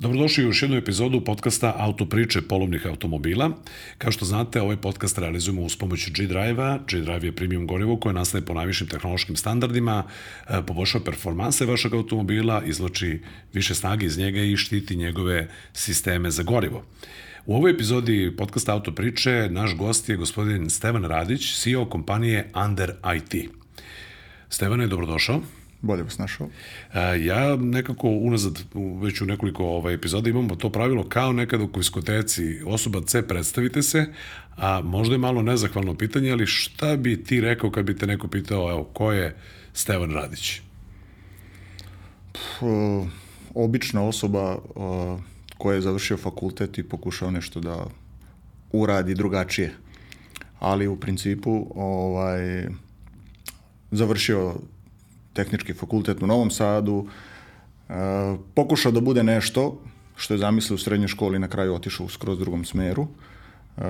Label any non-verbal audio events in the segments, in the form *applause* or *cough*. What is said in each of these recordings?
Dobrodošli u još jednu epizodu podcasta Autopriče polovnih automobila. Kao što znate, ovaj podcast realizujemo uz pomoć G-Drive-a. G-Drive je premium gorivo koje nastaje po najvišim tehnološkim standardima, e, poboljšava performanse vašeg automobila, izloči više snage iz njega i štiti njegove sisteme za gorivo. U ovoj epizodi podcasta Autopriče naš gost je gospodin Stevan Radić, CEO kompanije Under IT. Stevane, dobrodošao. Bolje vas našao. E, ja nekako unazad, već u nekoliko ovaj, epizoda imamo to pravilo kao nekada u kviskoteci, osoba C predstavite se, a možda je malo nezahvalno pitanje, ali šta bi ti rekao kad bi te neko pitao, evo, ko je Stevan Radić? P, obična osoba koja je završio fakultet i pokušao nešto da uradi drugačije. Ali u principu ovaj, završio tehnički fakultet u Novom Sadu, e, pokušao da bude nešto što je zamislio u srednjoj školi na kraju otišao u skroz drugom smeru. E,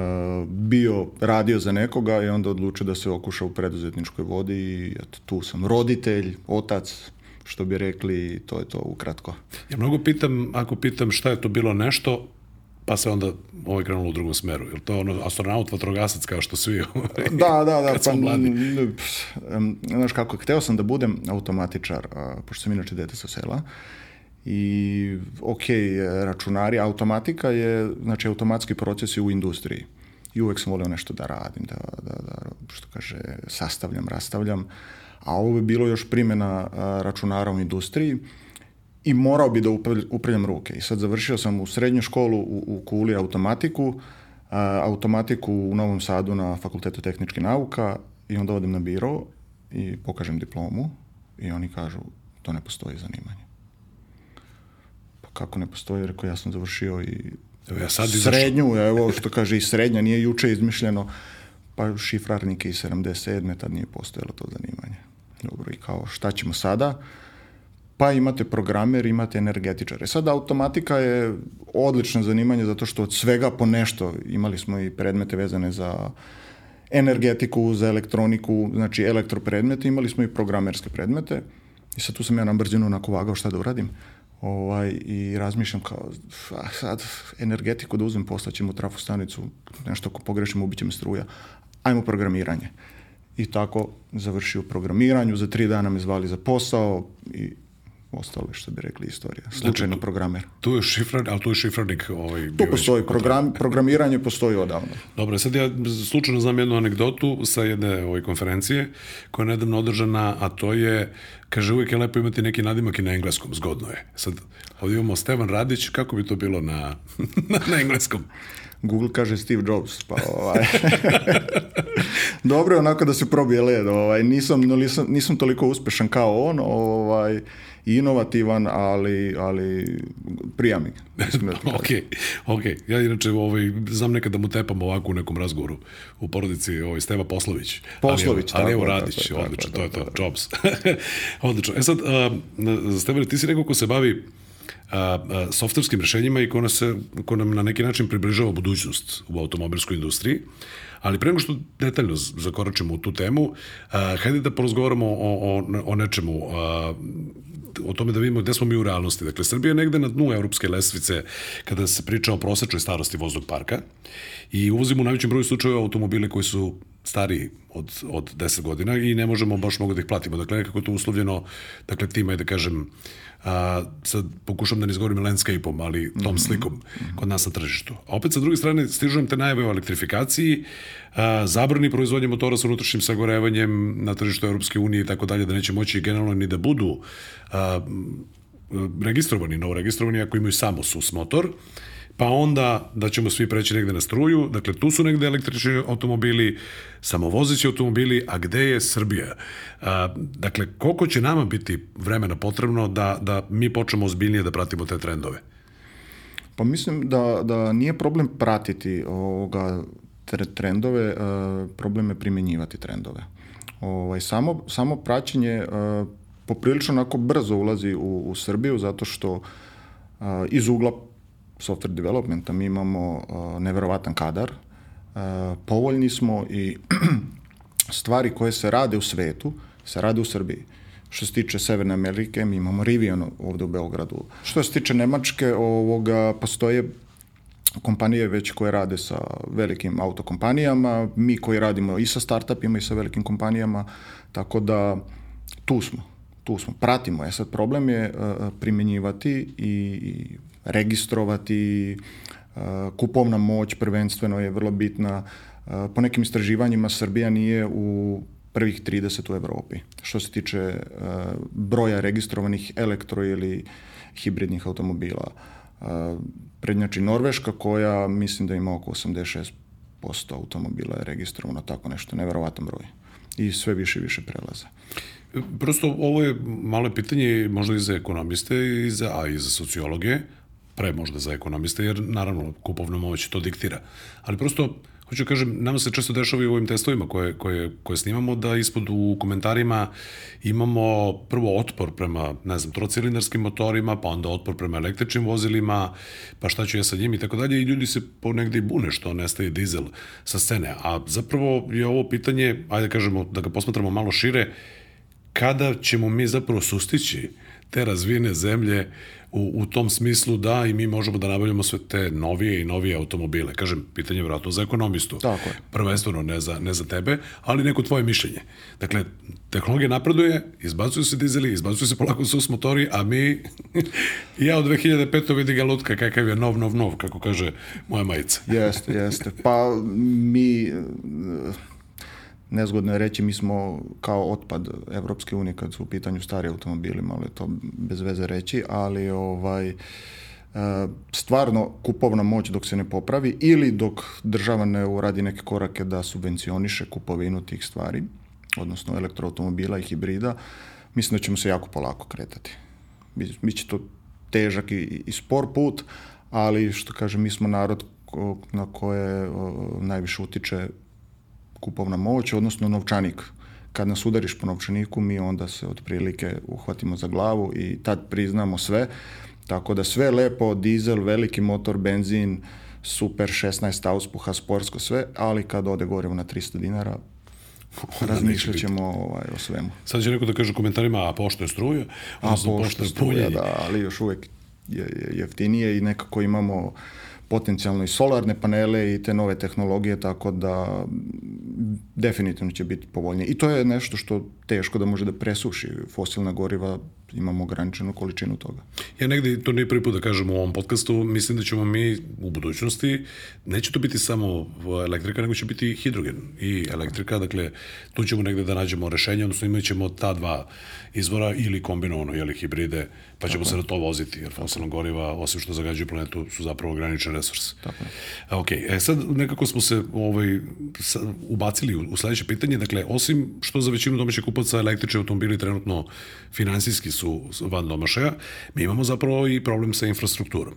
bio, radio za nekoga i onda odlučio da se okuša u preduzetničkoj vodi i eto, tu sam roditelj, otac, što bi rekli, to je to ukratko. Ja mnogo pitam, ako pitam šta je to bilo nešto, pa se onda ovaj krenulo u drugom smeru. Je to ono astronaut, vatrogasac kao što svi Da, da, da. *laughs* pa, znaš kako, hteo sam da budem automatičar, a, pošto sam inače dete sa sela. I, ok, računari, automatika je, znači, automatski procesi u industriji. I uvek sam volio nešto da radim, da, da, da što kaže, sastavljam, rastavljam. A ovo bi bilo još primjena računara u industriji i morao bi da upravljam ruke. I sad završio sam u srednju školu u, u Kuli automatiku, a, automatiku u Novom Sadu na Fakultetu tehničke nauka i onda odem na biro i pokažem diplomu i oni kažu to ne postoji zanimanje. Pa kako ne postoji? Rekao, ja sam završio i evo ja sad srednju, evo što kaže i srednja, nije juče izmišljeno, pa šifrarnike iz 77. tad nije postojalo to zanimanje. Dobro, i kao šta ćemo sada? Pa imate programer, imate energetičare. Sad automatika je odlično zanimanje zato što od svega po nešto imali smo i predmete vezane za energetiku, za elektroniku, znači elektropredmete, imali smo i programerske predmete. I sad tu sam ja na brzinu onako vagao šta da uradim. Ovaj, I razmišljam kao, a sad energetiku da uzmem, poslaćemo trafostanicu, nešto ako pogrešimo, ubit će me struja. Ajmo programiranje. I tako završio programiranju, za tri dana me zvali za posao i ostale, što bi rekli, istorija. Znači, Slučajno znači, programer. Tu je šifrar, ali tu je šifrarnik ovaj, Tu postoji, program, programiranje postoji odavno. Dobro, sad ja slučajno znam jednu anegdotu sa jedne ovaj, konferencije koja je nedavno održana, a to je, kaže, uvijek je lepo imati neki nadimak i na engleskom, zgodno je. Sad, ovdje imamo Stevan Radić, kako bi to bilo na, na, *laughs* na engleskom? Google kaže Steve Jobs, pa ovaj. *laughs* Dobro je onako da se probije led, ovaj. Nisam, nisam, nisam toliko uspešan kao on, ovaj inovativan, ali, ali prija mi. *laughs* ok, ok. Ja inače ovaj, znam nekad da mu tepam ovako u nekom razgovoru u porodici ovaj, Steva Poslović. Poslović, ali, ali evo Radić, odlično, to je to, Jobs. *laughs* odlično. E sad, uh, Stevan, ti si neko ko se bavi a, softverskim rešenjima i ko, se, ko nam na neki način približava budućnost u automobilskoj industriji. Ali pre nego što detaljno zakoračimo u tu temu, a, hajde da porozgovaramo o, o, o nečemu. A, o tome da vidimo gde smo mi u realnosti. Dakle, Srbija je negde na dnu evropske lesvice kada se priča o prosečnoj starosti voznog parka i uvozimo u najvećem broju slučajeva automobile koji su stariji od, od 10 godina i ne možemo baš mnogo da ih platimo. Dakle, nekako je to uslovljeno, dakle, tima je da kažem, a, sad pokušam da ne izgovorim landscape-om, ali tom mm -hmm. slikom kod nas na tržištu. A opet sa druge strane stižu te najave o elektrifikaciji, a, zabrani proizvodnje motora sa unutrašnjim sagorevanjem na tržištu Europske unije i tako dalje, da neće moći generalno ni da budu a, registrovani, novo registrovani ako imaju samo sus motor, pa onda da ćemo svi preći negde na struju, dakle tu su negde električni automobili, samovozeći automobili, a gde je Srbija? A, dakle, koliko će nama biti vremena potrebno da, da mi počnemo ozbiljnije da pratimo te trendove? Pa mislim da, da nije problem pratiti ovoga trendove, problem je primenjivati trendove. Ovaj, samo, samo praćenje poprilično onako brzo ulazi u, u Srbiju zato što iz ugla software developmenta, mi imamo uh, neverovatan kadar, uh, povoljni smo i *clears throat* stvari koje se rade u svetu, se rade u Srbiji. Što se tiče Severne Amerike, mi imamo Rivian ovde u Beogradu. Što se tiče Nemačke, ovoga, postoje kompanije već koje rade sa velikim autokompanijama, mi koji radimo i sa startupima i sa velikim kompanijama, tako da tu smo, tu smo, pratimo. E sad problem je uh, primenjivati i, i registrovati, uh, kupovna moć prvenstveno je vrlo bitna. Uh, po nekim istraživanjima Srbija nije u prvih 30 u Evropi. Što se tiče uh, broja registrovanih elektro ili hibridnih automobila. Uh, prednjači Norveška koja mislim da ima oko 86% automobila je registrovano, tako nešto, neverovatan broj. I sve više i više prelaze. Prosto ovo je malo pitanje možda i za ekonomiste, i za, a i za sociologe, pre možda za ekonomiste, jer naravno kupovna moć to diktira. Ali prosto hoću da kažem, nama se često dešava i u ovim testovima koje, koje, koje snimamo, da ispod u komentarima imamo prvo otpor prema, ne znam, trocilindarskim motorima, pa onda otpor prema električnim vozilima, pa šta ću ja sa njim i tako dalje, i ljudi se ponegde i bune što nestaje dizel sa scene. A zapravo je ovo pitanje, ajde da kažemo, da ga posmatramo malo šire, kada ćemo mi zapravo sustići te razvijene zemlje u, u tom smislu da i mi možemo da nabavljamo sve te novije i novije automobile. Kažem, pitanje je vratno za ekonomistu. Tako je. Prvenstveno ne za, ne za tebe, ali neko tvoje mišljenje. Dakle, tehnologija napreduje, izbacuju se dizeli, izbacuju se polako sus motori, a mi, *laughs* ja od 2005. vidi ga lutka kakav je nov, nov, nov, kako kaže moja majica. Jeste, jeste. Pa mi nezgodno je reći, mi smo kao otpad Evropske unije kad su u pitanju stari automobili, malo je to bez veze reći, ali ovaj, e, stvarno kupovna moć dok se ne popravi ili dok država ne uradi neke korake da subvencioniše kupovinu tih stvari, odnosno elektroautomobila i hibrida, mislim da ćemo se jako polako kretati. Biće to težak i, i spor put, ali što kažem, mi smo narod na koje najviše utiče kupovna moć, odnosno novčanik. Kad nas udariš po novčaniku, mi onda se otprilike uhvatimo za glavu i tad priznamo sve. Tako da sve lepo, dizel, veliki motor, benzin, super 16 auspuha, sportsko sve, ali kad ode gore na 300 dinara, *laughs* razmišljat ćemo ovaj, o svemu. Sad će neko da kaže u komentarima, a pošto je struja, a pošto je struja, da, ali još uvek je, je jeftinije i nekako imamo potencijalno i solarne panele i te nove tehnologije, tako da definitivno će biti povoljnije. I to je nešto što teško da može da presuši fosilna goriva, imamo ograničenu količinu toga. Ja negde, to nije prvi put da kažem u ovom podcastu, mislim da ćemo mi u budućnosti, neće to biti samo elektrika, nego će biti hidrogen i elektrika, dakle, tu ćemo negde da nađemo rešenje, odnosno imat ćemo ta dva izvora ili kombinovano, jeli, hibride, pa ćemo Tako se na to voziti, jer fosilna goriva, osim što zagađuju planetu, su zapravo ograničen resurs. Tako je. Ok, e sad nekako smo se ovaj, ubacili u, u sledeće pitanje, dakle, osim što za većinu domaćih kupaca električni automobili trenutno finansijski su van domašaja, mi imamo zapravo i problem sa infrastrukturom.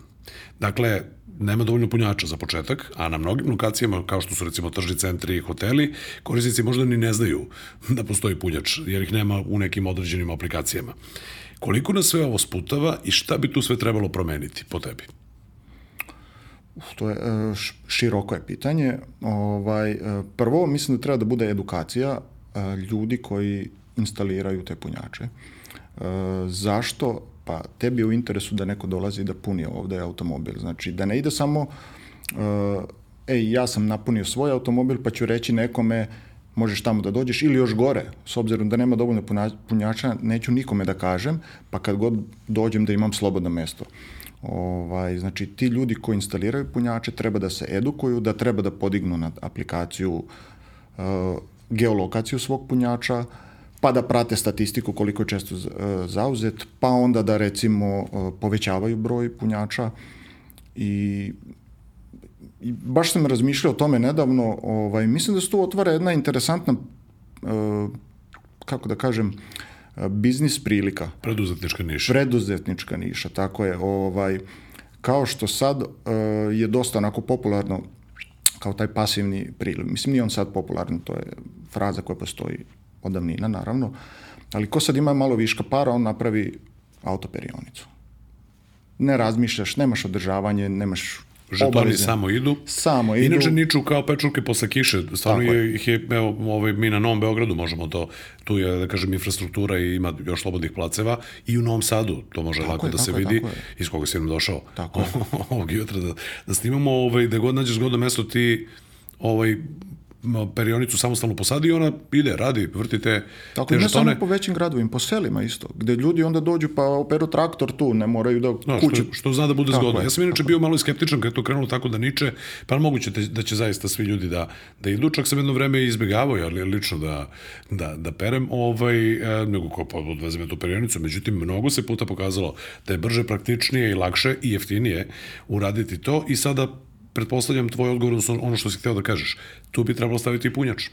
Dakle, nema dovoljno punjača za početak, a na mnogim lokacijama, kao što su recimo tržni centri i hoteli, korisnici možda ni ne znaju da postoji punjač, jer ih nema u nekim određenim aplikacijama. Koliko nas sve ovo sputava i šta bi tu sve trebalo promeniti po tebi? To je e, široko je pitanje. Ovaj, e, prvo, mislim da treba da bude edukacija e, ljudi koji instaliraju te punjače. Zašto? Pa tebi je u interesu da neko dolazi da puni ovde automobil. Znači, da ne ide samo ej, ja sam napunio svoj automobil, pa ću reći nekome možeš tamo da dođeš ili još gore, s obzirom da nema dovoljno punjača, neću nikome da kažem, pa kad god dođem da imam slobodno mesto. Ovaj, znači, ti ljudi koji instaliraju punjače treba da se edukuju, da treba da podignu na aplikaciju uh, geolokaciju svog punjača, pa da prate statistiku koliko je često uh, zauzet, pa onda da recimo uh, povećavaju broj punjača i i baš sam razmišljao o tome nedavno, ovaj, mislim da se tu otvara jedna interesantna, uh, kako da kažem, biznis prilika. Preduzetnička niša. Preduzetnička niša, tako je. Ovaj, kao što sad je dosta onako popularno kao taj pasivni priliv. Mislim, nije on sad popularan, to je fraza koja postoji od davnina, naravno. Ali ko sad ima malo viška para, on napravi autoperionicu. Ne razmišljaš, nemaš održavanje, nemaš žetoni Obavezne. samo idu. Samo idu. Inače niču kao pečurke posle kiše. Stvarno Tako je, ih je, evo, ovaj, mi na Novom Beogradu možemo to, tu je, da kažem, infrastruktura i ima još slobodnih placeva i u Novom Sadu to može lako je, da tako se je, vidi, tako iz koga si nam došao. Tako je. *laughs* ovog jutra da, da snimamo, ovaj, da god nađeš zgodno mesto ti ovaj, perionicu samostalno posadi i ona ide, radi, vrti te, Tako, te ne žetone. samo po većim gradovima, po selima isto, gde ljudi onda dođu pa operu traktor tu, ne moraju da No, kući... što, što zna da bude Tako zgodno. je, Ja sam inače bio malo skeptičan kad je to krenulo tako da niče, pa moguće te, da će zaista svi ljudi da, da idu. Čak sam jedno vreme izbjegavao, ali lično da, da, da perem, ovaj, e, nego ko pa odveze me tu perionicu. Međutim, mnogo se puta pokazalo da je brže, praktičnije i lakše i jeftinije uraditi to i sada pretpostavljam tvoj odgovor, odnosno ono što si hteo da kažeš. Tu bi trebalo staviti i punjač.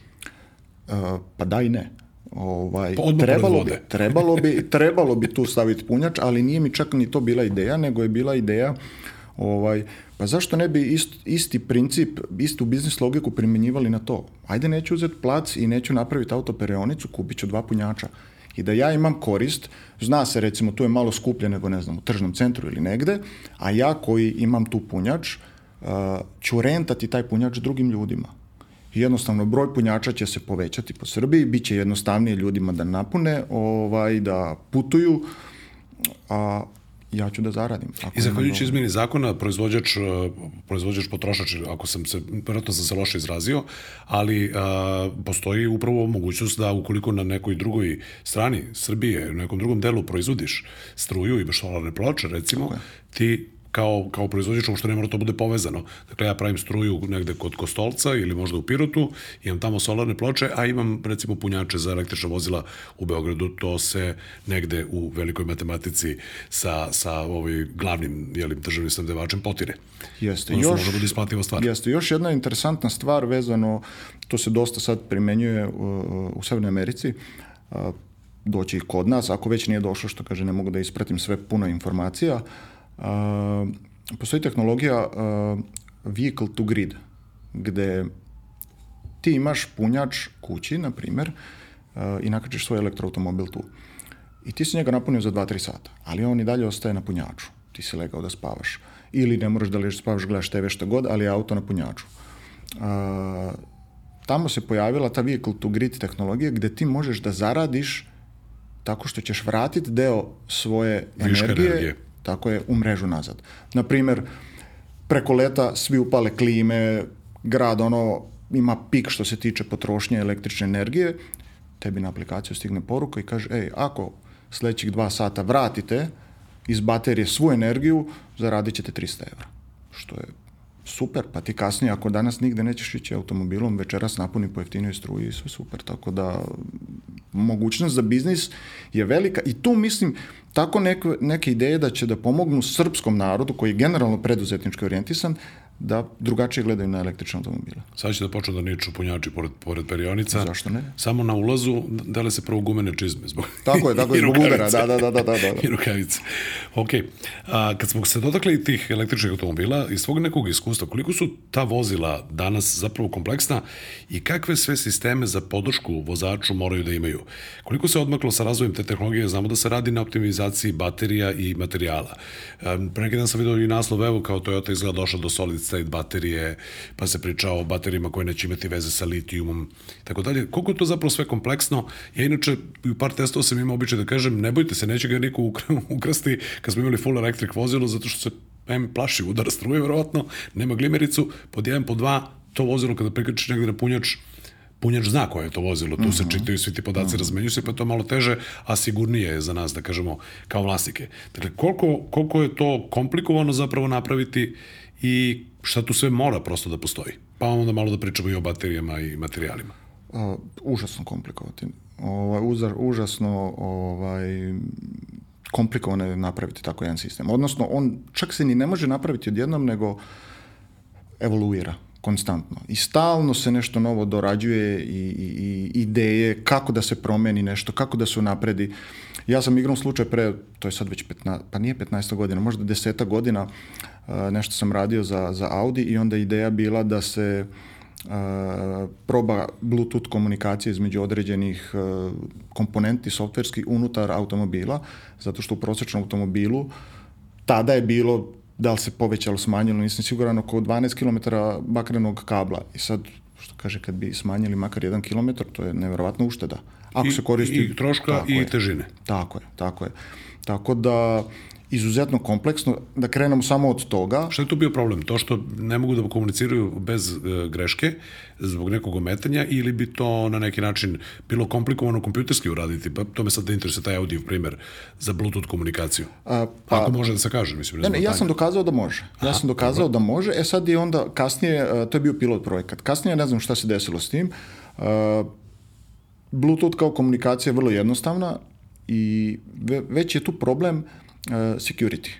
Uh, pa da i ne. Ovaj, Pa trebalo, bi, trebalo, bi, trebalo bi tu staviti punjač, ali nije mi čak ni to bila ideja, nego je bila ideja ovaj, pa zašto ne bi ist, isti princip, istu biznis logiku primjenjivali na to? Ajde neću uzeti plac i neću napraviti autoperionicu, kupit ću dva punjača. I da ja imam korist, zna se recimo tu je malo skuplje nego ne znam u tržnom centru ili negde, a ja koji imam tu punjač, ću rentati taj punjač drugim ljudima. I jednostavno broj punjača će se povećati po Srbiji, bit će jednostavnije ljudima da napune, ovaj, da putuju, a ja ću da zaradim. Ako I zahvaljujući izmeni zakona, proizvođač, uh, proizvođač potrošač, ako sam se, vjerojatno sam se loše izrazio, ali a, postoji upravo mogućnost da ukoliko na nekoj drugoj strani Srbije, u nekom drugom delu proizvodiš struju, imaš solarne ploče, recimo, ti kao, kao proizvođač uopšte ne mora to bude povezano. Dakle, ja pravim struju negde kod Kostolca ili možda u Pirotu, imam tamo solarne ploče, a imam recimo punjače za električna vozila u Beogradu, to se negde u velikoj matematici sa, sa ovaj glavnim jeli, državnim snabdevačem potire. Jeste. Odnosno, Još, može bude isplativa stvar. Jeste. Još jedna interesantna stvar vezano, to se dosta sad primenjuje u, u Severnoj Americi, a, doći i kod nas, ako već nije došlo, što kaže, ne mogu da ispratim sve puno informacija, a, postoji tehnologija vehicle to grid, gde ti imaš punjač kući, na primer, i nakačiš svoj elektroautomobil tu. I ti si njega napunio za 2-3 sata, ali on i dalje ostaje na punjaču. Ti si legao da spavaš. Ili ne moraš da ležeš spavaš, gledaš TV šta god, ali je auto na punjaču. A, tamo se pojavila ta vehicle to grid tehnologija gde ti možeš da zaradiš tako što ćeš vratiti deo svoje Viška energije, energije. Tako je, u mrežu nazad. Na primer, preko leta svi upale klime, grad ono ima pik što se tiče potrošnje električne energije, tebi na aplikaciju stigne poruka i kaže, ej, ako sledećih dva sata vratite iz baterije svu energiju, zaradit ćete 300 evra. Što je super, pa ti kasnije, ako danas nigde nećeš ići automobilom, večeras napuni po jeftinoj struji i sve super. Tako da mogućnost za biznis je velika i tu mislim tako neke, neke ideje da će da pomognu srpskom narodu koji je generalno preduzetnički orijentisan da drugačije gledaju na električne automobile. Sad će da počnu da niču punjači pored, pored perionica. Zašto ne? Samo na ulazu dele se prvo gumene čizme. Zbog, *laughs* Tako je, tako je, zbog udara, da, da, da, da, da, da. *laughs* I rukavice. Ok. A, kad smo se dotakli tih električnih automobila, iz svog nekog iskustva, koliko su ta vozila danas zapravo kompleksna i kakve sve sisteme za podršku vozaču moraju da imaju? Koliko se odmaklo sa razvojem te tehnologije? Znamo da se radi na optimizaciji baterija i materijala. Pre neki dan sam vidio i naslov, evo kao Toyota izgleda došla do solid state baterije, pa se priča o baterijama koje neće imati veze sa litijumom, tako dalje. Koliko je to zapravo sve kompleksno? Ja inače u par testova sam imao običaj da kažem, ne bojte se, neće ga niko ukra- *laughs* ukrasti kad smo imali full electric vozilo, zato što se M plaši udara struje, verovatno, nema glimericu, pod jedan, pod dva, to vozilo kada priključiš negde na punjač, punjač zna koje je to vozilo, tu se čitaju svi ti podaci, razmenjuju se, pa to malo teže, a sigurnije je za nas, da kažemo, kao vlasnike. Dakle, koliko, koliko je to komplikovano zapravo napraviti i šta tu sve mora prosto da postoji? Pa onda malo da pričamo i o baterijama i materijalima. Uh, užasno komplikovati. Ovaj, uzar, užasno ovaj, komplikovano je napraviti tako jedan sistem. Odnosno, on čak se ni ne može napraviti odjednom, nego evoluira konstantno. I stalno se nešto novo dorađuje i, i, i ideje kako da se promeni nešto, kako da se unapredi. Ja sam igrom slučaj pre, to je sad već 15, pa nije 15 godina, možda 10 godina, nešto sam radio za, za Audi i onda ideja bila da se uh, proba Bluetooth komunikacije između određenih uh, komponenti softverskih unutar automobila, zato što u prosječnom automobilu tada je bilo da li se povećalo, smanjilo, nisam siguran, oko 12 km bakrenog kabla. I sad, što kaže, kad bi smanjili makar jedan kilometar, to je nevjerovatna ušteda. Ako I, se koristi... I troška i je, težine. Tako je, tako je. Tako da, izuzetno kompleksno, da krenemo samo od toga. Šta je tu bio problem? To što ne mogu da komuniciraju bez e, greške zbog nekog ometanja ili bi to na neki način bilo komplikovano kompjuterski uraditi? Pa to me sad da interesuje taj audio primer za Bluetooth komunikaciju. A, pa, Ako može da se kaže, mislim. Ne, ne, ja sam dokazao da može. Ja sam dokazao dobro. da može. E sad je onda kasnije, e, to je bio pilot projekat. Kasnije ne znam šta se desilo s tim. Uh, Bluetooth kao komunikacija je vrlo jednostavna i već je tu problem uh, E, security.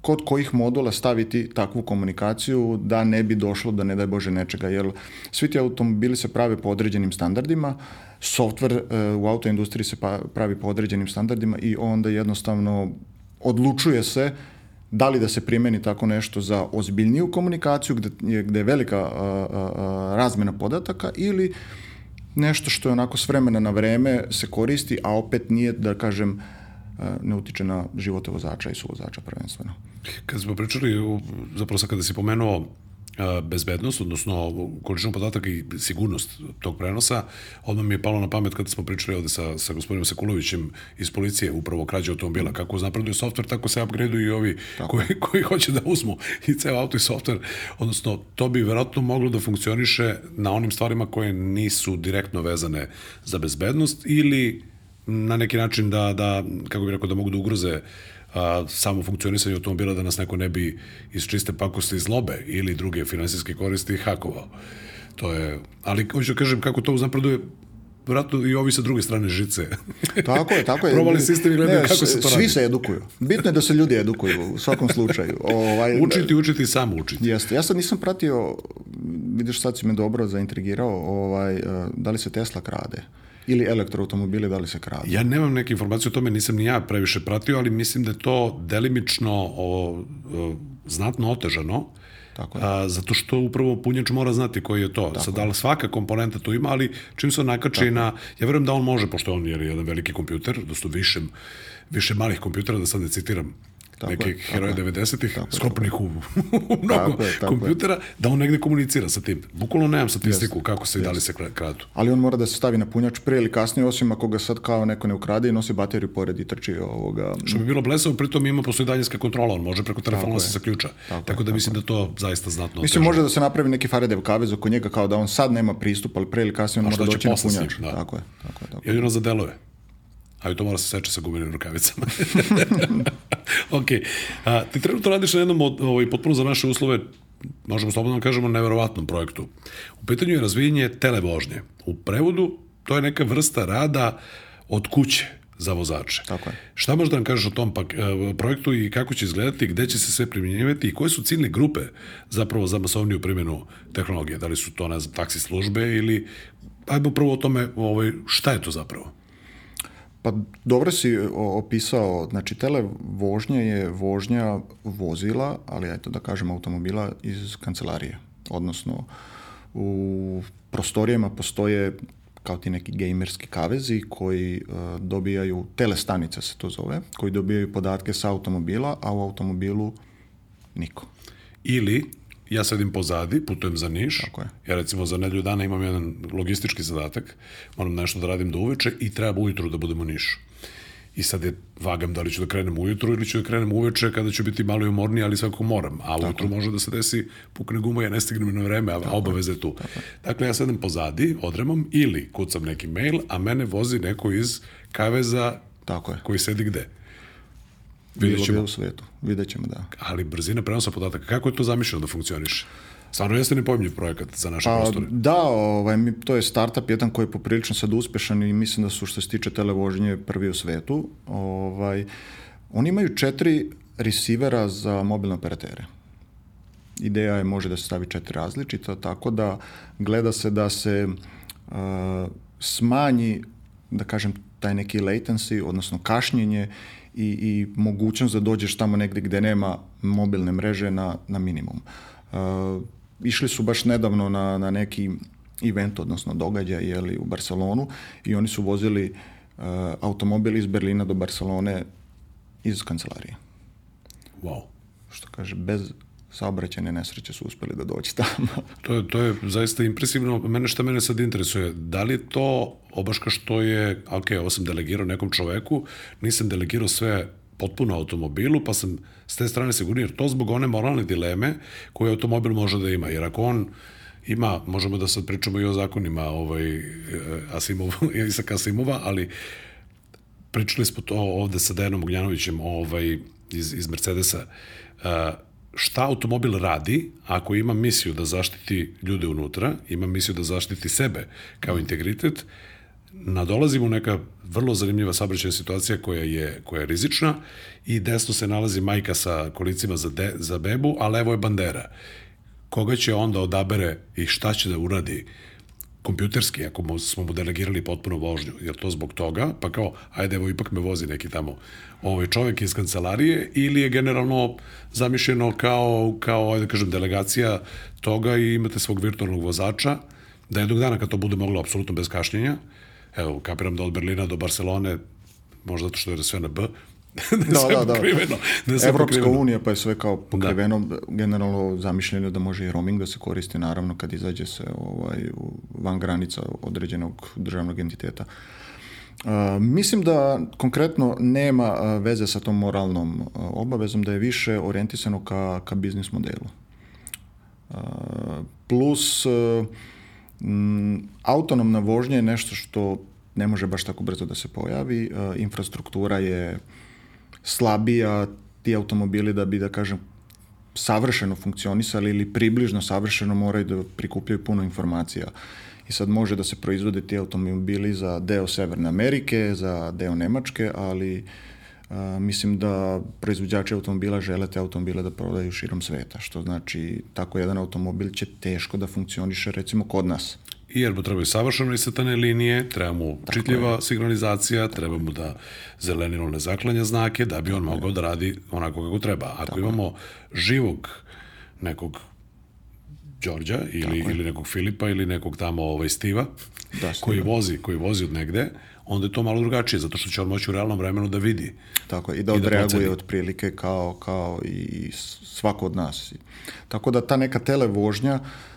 Kod kojih modula staviti takvu komunikaciju da ne bi došlo da ne daj Bože nečega, jer svi ti automobili se prave po određenim standardima, software e, u autoindustriji se pa, pravi po određenim standardima i onda jednostavno odlučuje se da li da se primeni tako nešto za ozbiljniju komunikaciju gde je, gde je velika a, a, a, razmena podataka ili nešto što je onako s vremena na vreme se koristi, a opet nije, da kažem, ne utiče na živote vozača i suvozača prvenstveno. Kad smo pričali, zapravo sad kada si pomenuo bezbednost, odnosno količinu podataka i sigurnost tog prenosa, odmah mi je palo na pamet kada smo pričali ovde sa, sa gospodinom Sekulovićem iz policije, upravo krađe automobila, kako napreduje software, tako se upgradeuju i ovi koji, koji hoće da uzmu i ceo auto i software, odnosno to bi verovatno moglo da funkcioniše na onim stvarima koje nisu direktno vezane za bezbednost ili na neki način da, da kako bih rekao, da mogu da ugroze a, samo funkcionisanje automobila da nas neko ne bi iz čiste pakosti zlobe ili druge finansijske koristi hakovao. To je, ali hoću da kažem kako to uznapreduje vratno i ovi sa druge strane žice. *laughs* Tako je, tako je. Probali sistem i gledaju kako se to radi. Svi se edukuju. Bitno je da se ljudi edukuju u svakom slučaju. Ovaj, *laughs* učiti, učiti, samo učiti. Jeste. Ja sad nisam pratio, vidiš sad si me dobro zaintrigirao, ovaj, da li se Tesla krade ili elektroautomobile da li se kradu? Ja nemam neke informacije o tome, nisam ni ja previše pratio, ali mislim da je to delimično o, o, znatno otežano, Tako je. A, zato što upravo punjač mora znati koji je to. Tako Sad, da li svaka komponenta to ima, ali čim se nakači na... Ja verujem da on može, pošto on je jedan veliki kompjuter, dosto više, više malih kompjutera, da sad ne citiram tako neke heroje 90-ih, sklopljenih u, *laughs* u mnogo tako je, tako kompjutera, da on negde komunicira sa tim. Bukvalno nemam statistiku yes. kako se i da li se kradu. Ali on mora da se stavi na punjač pre ili kasnije, osim ako ga sad kao neko ne ukrade i nosi bateriju pored i trči ovoga. Što bi bilo blesavo, pritom ima postoji daljinska kontrola, on može preko telefona da se zaključa. Tako, tako da tako mislim da to zaista znatno Mislim, može da se napravi neki Faradev kavez oko njega kao da on sad nema pristup, ali pre ili kasnije on mora doći na punjač. Da. Tako je. Tako je, tako je. Jedino za delove ali to mora se seče sa gumenim rukavicama. *laughs* ok. A, ti trenutno radiš na jednom od, ovaj, potpuno za naše uslove, možemo slobodno da kažemo, neverovatnom projektu. U pitanju je razvijenje televožnje. U prevodu to je neka vrsta rada od kuće za vozače. Tako je. Šta možda nam kažeš o tom pak, e, projektu i kako će izgledati, gde će se sve primjenjivati i koje su ciljne grupe zapravo za masovniju primjenu tehnologije? Da li su to, ne znam, taksi službe ili ajmo prvo o tome ovaj, šta je to zapravo? Pa dobro si opisao, znači tele vožnja je vožnja vozila, ali eto da kažem automobila iz kancelarije. Odnosno u prostorijama postoje kao ti neki gamerski kavezi koji uh, dobijaju, telestanice se to zove, koji dobijaju podatke sa automobila, a u automobilu niko. Ili ja sedim pozadi, putujem za Niš, Tako je. ja recimo za nedelju dana imam jedan logistički zadatak, moram nešto da radim do uveče i treba ujutru da budem u Nišu. I sad je vagam da li ću da krenem ujutru ili ću da krenem uveče kada ću biti malo i umorniji, ali svakako moram. A Tako. ujutru može da se desi, pukne guma, ja ne stignem na vreme, a Tako. obaveza je tu. Tako. Dakle, ja sedem pozadi, odremam ili kucam neki mail, a mene vozi neko iz kaveza Tako je. koji sedi gde? Vidjet ćemo. u svetu. Vidjet ćemo, da. Ali brzina prenosa podataka, kako je to zamišljeno da funkcioniše? Stvarno jeste nepojmljiv projekat za naše pa, prostore. Da, ovaj, to je startup jedan koji je poprilično sad uspešan i mislim da su što se tiče televožnje prvi u svetu. Ovaj, oni imaju četiri receivera za mobilne operatere. Ideja je može da se stavi četiri različita, tako da gleda se da se uh, smanji, da kažem, taj neki latency, odnosno kašnjenje i, i mogućnost da dođeš tamo negde gde nema mobilne mreže na, na minimum. Uh, išli su baš nedavno na, na neki event, odnosno događaj jeli, u Barcelonu i oni su vozili uh, automobil iz Berlina do Barcelone iz kancelarije. Wow. Što kaže, bez saobraćajne nesreće su uspeli da doći tamo. *laughs* To je, to je zaista impresivno. Mene što mene sad interesuje, da li to obaška što je, ok, ovo sam delegirao nekom čoveku, nisam delegirao sve potpuno automobilu, pa sam s te strane sigurni, jer to zbog one moralne dileme koje automobil može da ima. Jer ako on ima, možemo da sad pričamo i o zakonima ovaj, Asimov, *laughs* Isaka Asimova, ali pričali smo to ovde sa Dejanom Ognjanovićem ovaj, iz, iz Mercedesa. Uh, šta automobil radi ako ima misiju da zaštiti ljude unutra, ima misiju da zaštiti sebe kao integritet, nadolazimo neka vrlo zanimljiva saobraćajna situacija koja je, koja je rizična i desno se nalazi majka sa kolicima za, de, za bebu, a levo je bandera. Koga će onda odabere i šta će da uradi kompjuterski, ako smo mu delegirali potpuno vožnju, jer to zbog toga, pa kao, ajde, evo, ipak me vozi neki tamo ovaj čovjek iz kancelarije, ili je generalno zamišljeno kao, kao ajde da kažem, delegacija toga i imate svog virtualnog vozača, da jednog dana kad to bude moglo apsolutno bez kašnjenja, evo, kapiram da od Berlina do Barcelone, možda zato što je sve na B, *laughs* da, da, da, da. Pokriveno, da Evropska pokriveno. unija pa je sve kao pokriveno, da. generalno zamišljeno da može i roaming da se koristi, naravno kad izađe se ovaj, van granica određenog državnog entiteta. Uh, mislim da konkretno nema uh, veze sa tom moralnom uh, obavezom, da je više orijentisano ka, ka biznis modelu. Uh, plus, uh, m, autonomna vožnja je nešto što ne može baš tako brzo da se pojavi. Uh, infrastruktura je slabija, ti automobili da bi, da kažem, savršeno funkcionisali ili približno savršeno moraju da prikupljaju puno informacija. I sad može da se proizvode ti automobili za deo Severne Amerike, za deo Nemačke, ali a, mislim da proizvođači automobila žele te automobile da prodaju širom sveta, što znači tako jedan automobil će teško da funkcioniše recimo kod nas jer mu trebaju savršeno iscrtane linije, treba mu Tako čitljiva je. signalizacija, treba mu da zelenilo ne zaklanja znake, da bi on mogao da radi onako kako treba. Ako Tako imamo živog nekog Đorđa ili, ili nekog Filipa ili nekog tamo ovaj Stiva da, koji vozi, koji vozi od negde, onda je to malo drugačije, zato što će on moći u realnom vremenu da vidi. Tako je, i da I da odreaguje da otprilike kao, kao i svako od nas. Tako da ta neka televožnja uh,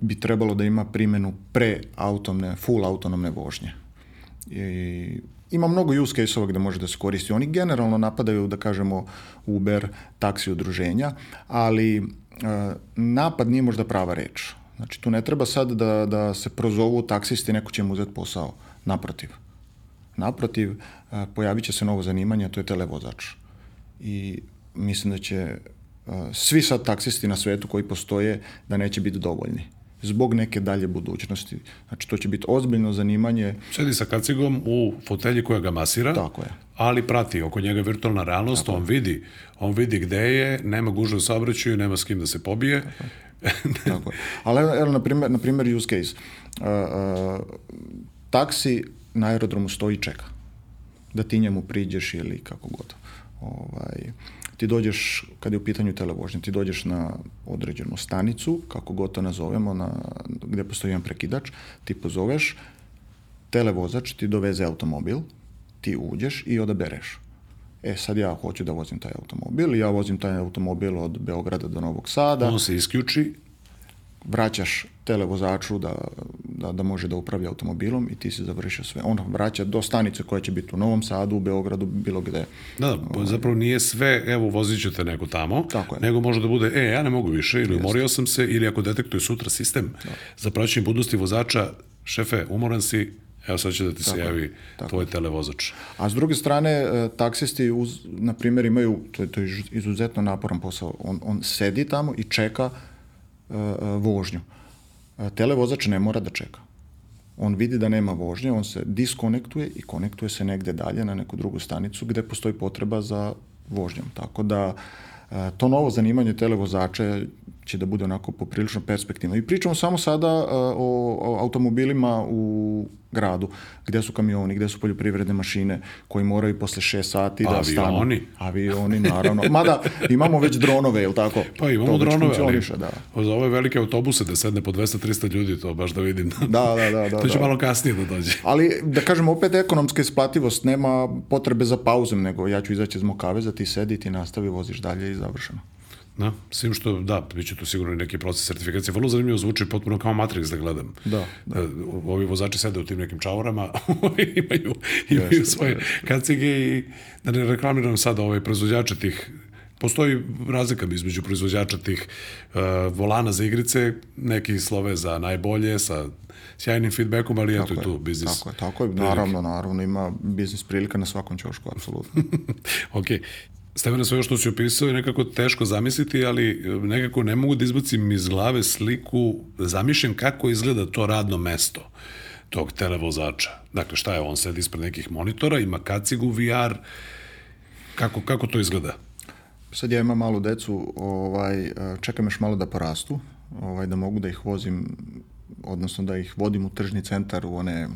bi trebalo da ima primenu pre automne, full autonomne vožnje. I ima mnogo use case-ova gde može da se koristi. Oni generalno napadaju, da kažemo, Uber, taksi udruženja, ali napad nije možda prava reč. Znači, tu ne treba sad da, da se prozovu taksisti, neko će mu uzeti posao. Naprotiv. Naprotiv, pojavit će se novo zanimanje, a to je televozač. I mislim da će svi sad taksisti na svetu koji postoje da neće biti dovoljni zbog neke dalje budućnosti. Znači, to će biti ozbiljno zanimanje. Sedi sa kacigom u fotelji koja ga masira, Tako je. ali prati oko njega virtualna realnost, Tako on je. vidi, on vidi gde je, nema gužve u saobraćaju, nema s kim da se pobije. Tako je. Tako je. Ali, evo, na primjer, na primjer use case. Uh, uh, taksi na aerodromu stoji i čeka. Da ti njemu priđeš ili kako god. Ovaj, uh, ti dođeš, kad je u pitanju televožnje, ti dođeš na određenu stanicu, kako god to nazovemo, na, gde postoji jedan prekidač, ti pozoveš, televozač ti doveze automobil, ti uđeš i odabereš. E, sad ja hoću da vozim taj automobil, ja vozim taj automobil od Beograda do Novog Sada. On se isključi vraćaš televozaču da, da, da može da upravlja automobilom i ti se završio sve. On vraća do stanice koja će biti u Novom Sadu, u Beogradu, bilo gde. Da, da zapravo nije sve, evo, vozit ćete neko tamo, Tako je. nego može da bude, e, ja ne mogu više, ili umorio sam se, ili ako detektuje sutra sistem da. za praćenje budnosti vozača, šefe, umoran si, Evo sad će da ti tako, se javi tako. tvoj televozač. A s druge strane, e, taksisti, uz, na primjer, imaju, to je, to je izuzetno naporan posao, on, on sedi tamo i čeka vožnju. E, televozač ne mora da čeka. On vidi da nema vožnje, on se diskonektuje i konektuje se negde dalje na neku drugu stanicu gde postoji potreba za vožnjom. Tako da to novo zanimanje televozača će da bude onako poprilično perspektivno. I pričamo samo sada uh, o, o automobilima u gradu, gde su kamioni, gde su poljoprivredne mašine koji moraju posle 6 sati da stanu. Avioni. Avioni, naravno. Mada imamo već dronove, je tako? Pa imamo To dronove, ali da. za ove velike autobuse da sedne po 200-300 ljudi, to baš da vidim. Da, da, da, da, *laughs* to će da. malo kasnije da dođe. Ali, da kažem, opet ekonomska isplativost, nema potrebe za pauzom, nego ja ću izaći iz mog kaveza, ti sedi, ti nastavi, voziš dalje i završeno. Da, s tim što, da, bit će tu sigurno i neki proces sertifikacije. Vrlo zanimljivo zvuči potpuno kao Matrix da gledam. Da, da. Ovi vozači sede u tim nekim čaurama, *laughs* imaju, imaju svoje kacige i da ne reklamiram sada ove proizvođače tih Postoji razlika između proizvođača tih uh, volana za igrice, neki slove za najbolje, sa sjajnim feedbackom, ali eto je tu biznis. Tako je, tako je. Naravno, naravno, ima biznis prilika na svakom ćošku, apsolutno. *laughs* ok. Stevene, sve što si opisao je nekako teško zamisliti, ali nekako ne mogu da izbacim iz glave sliku, zamišljam kako izgleda to radno mesto tog televozača. Dakle, šta je, on sedi ispred nekih monitora, ima kacigu VR, kako, kako to izgleda? Sad ja imam malu decu, ovaj, čekam još malo da porastu, ovaj, da mogu da ih vozim, odnosno da ih vodim u tržni centar u one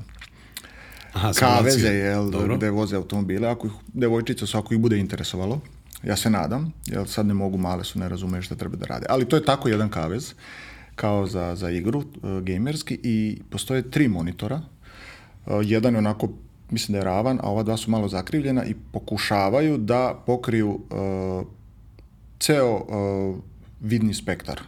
Aha, kaveze, jel, Dobro. gde voze automobile, ako ih, devojčice su, ako ih bude interesovalo, ja se nadam, jer sad ne mogu, male su, ne razumeju šta treba da rade. Ali to je tako jedan kavez, kao za, za igru, uh, gamerski, i postoje tri monitora. Uh, jedan je onako, mislim da je ravan, a ova dva su malo zakrivljena i pokušavaju da pokriju uh, ceo uh, vidni spektar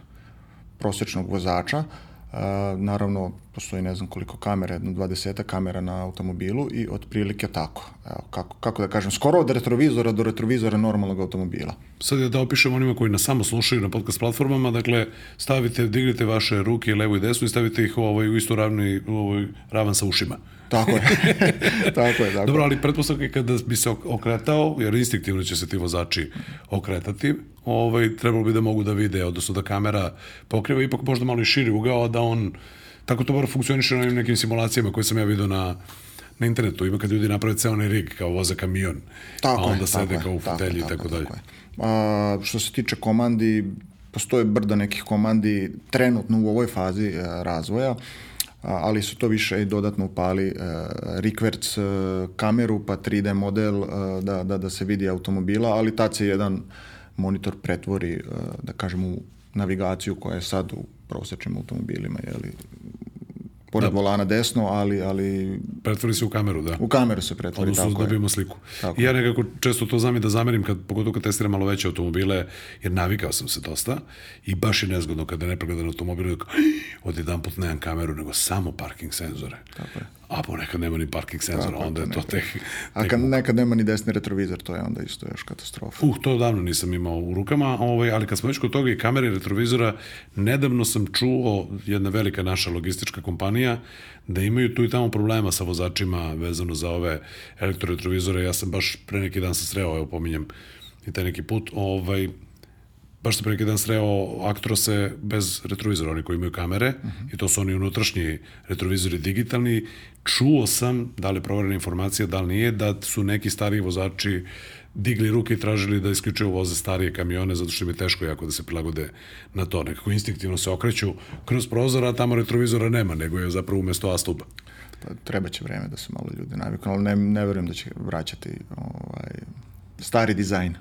prosečnog vozača, Uh, naravno, postoji ne znam koliko kamera, jedno 20 kamera na automobilu i otprilike tako. Evo, kako, kako da kažem, skoro od retrovizora do retrovizora normalnog automobila. Sad da opišem onima koji nas samo slušaju na podcast platformama, dakle, stavite, dignite vaše ruke levo i desno i stavite ih u, ovaj, u istu ravni, u ovoj ravan sa ušima. Tako je. *laughs* tako je, tako Dobro, ali pretpostavka je kada bi se okretao, jer instinktivno će se ti vozači okretati, ovaj, trebalo bi da mogu da vide, odnosno da kamera pokriva ipak možda malo i širi ugao, da on, tako to bar funkcioniše na nekim simulacijama koje sam ja vidio na, na internetu. Ima kad ljudi naprave ceo onaj rig, kao voza kamion, tako a onda je, sede tako kao u fotelji i tako, tako dalje. Tako. A, što se tiče komandi, postoje brda nekih komandi trenutno u ovoj fazi a, razvoja, ali su to više i dodatno upali uh, rikverc uh, kameru pa 3D model uh, da, da, da se vidi automobila, ali tad se jedan monitor pretvori, uh, da kažem, u navigaciju koja je sad u prosečnim automobilima, jeli, pored da. volana desno, ali... ali pretvori se u kameru, da. U kameru se pretvori, Odnosno, tako dobijemo sliku. Tako I ja nekako često to znam i da zamerim, kad, pogotovo kad testiram malo veće automobile, jer navikao sam se dosta i baš je nezgodno kada je nepregledan automobil, od jedan put nemam kameru, nego samo parking senzore. Tako je. A ponekad nema ni parking senzora, Tako, onda je to tek... A kad nekad nema ni desni retrovizor, to je onda isto još katastrofa. Uh, to davno nisam imao u rukama, ovaj, ali kad smo već kod toga i kamere i retrovizora, nedavno sam čuo jedna velika naša logistička kompanija da imaju tu i tamo problema sa vozačima vezano za ove elektroretrovizore. Ja sam baš pre neki dan sam sreo, evo pominjem i taj neki put, ovaj, baš sam pre neki dan sreo aktrose bez retrovizora, oni koji imaju kamere, uh -huh. i to su oni unutrašnji retrovizori digitalni. Čuo sam, da li je proverena informacija, da li nije, da su neki stariji vozači digli ruke i tražili da isključuju voze starije kamione zato što im je teško jako da se prilagode na to. Nekako instinktivno se okreću kroz prozor, a tamo retrovizora nema, nego je zapravo umesto A stuba. Pa, treba će vreme da se malo ljudi naviknu, ali ne, ne verujem da će vraćati ovaj, stari dizajn.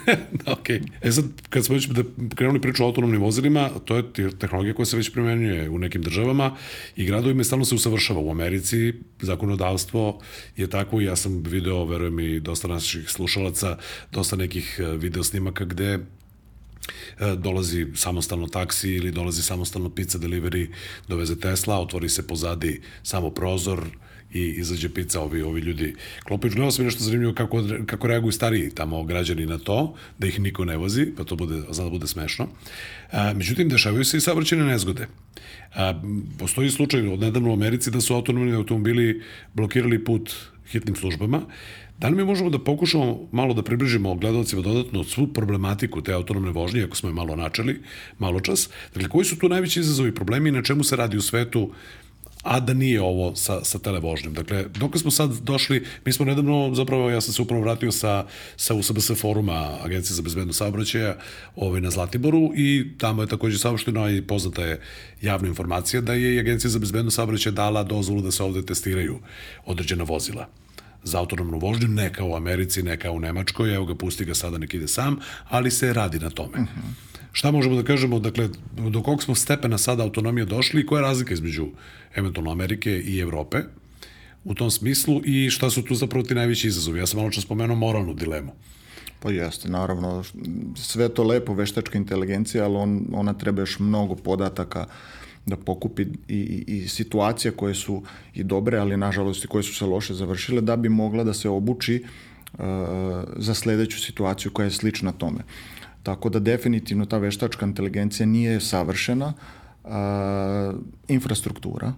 *laughs* ok. E sad, kad smo već da krenuli priču o autonomnim vozilima, to je tehnologija koja se već primenjuje u nekim državama i gradovima stalno se usavršava. U Americi zakonodavstvo je tako i ja sam video, verujem i dosta naših slušalaca, dosta nekih e, video snimaka gde e, dolazi samostalno taksi ili dolazi samostalno pizza delivery, doveze Tesla, otvori se pozadi samo prozor, i izađe pizza, ovi, ovi ljudi klopaju. Gledao sam nešto zanimljivo kako, kako reaguju stariji tamo građani na to, da ih niko ne vozi, pa to bude, zna da bude smešno. A, međutim, dešavaju se i saobraćene nezgode. A, postoji slučaj od nedavno u Americi da su autonomni automobili blokirali put hitnim službama. Da li mi možemo da pokušamo malo da približimo gledalcima dodatno svu problematiku te autonomne vožnje, ako smo je malo načeli, malo čas? Dakle, koji su tu najveći izazovi problemi i na čemu se radi u svetu a da nije ovo sa, sa televožnjom. Dakle, dok smo sad došli, mi smo nedavno, zapravo ja sam se upravo vratio sa, sa USBS foruma Agencije za bezbedno saobraćaja ovaj, na Zlatiboru i tamo je takođe saopšteno i poznata je javna informacija da je Agencija za bezbedno saobraćaja dala dozvolu da se ovde testiraju određena vozila za autonomnu vožnju, ne kao u Americi, ne kao u Nemačkoj, evo ga, pusti ga sada, nek ide sam, ali se radi na tome. Uh -huh. Šta možemo da kažemo, dakle, do kog smo stepena sada autonomije došli i koja je razlika između eventualno Amerike i Evrope u tom smislu i šta su tu zapravo ti najveći izazovi? Ja sam malo čas spomenuo moralnu dilemu. Pa jeste, naravno, sve to lepo, veštačka inteligencija, ali on, ona treba još mnogo podataka da pokupi i, i, i situacije koje su i dobre, ali nažalost i koje su se loše završile, da bi mogla da se obuči uh, za sledeću situaciju koja je slična tome. Tako da definitivno ta veštačka inteligencija nije savršena, uh, infrastruktura,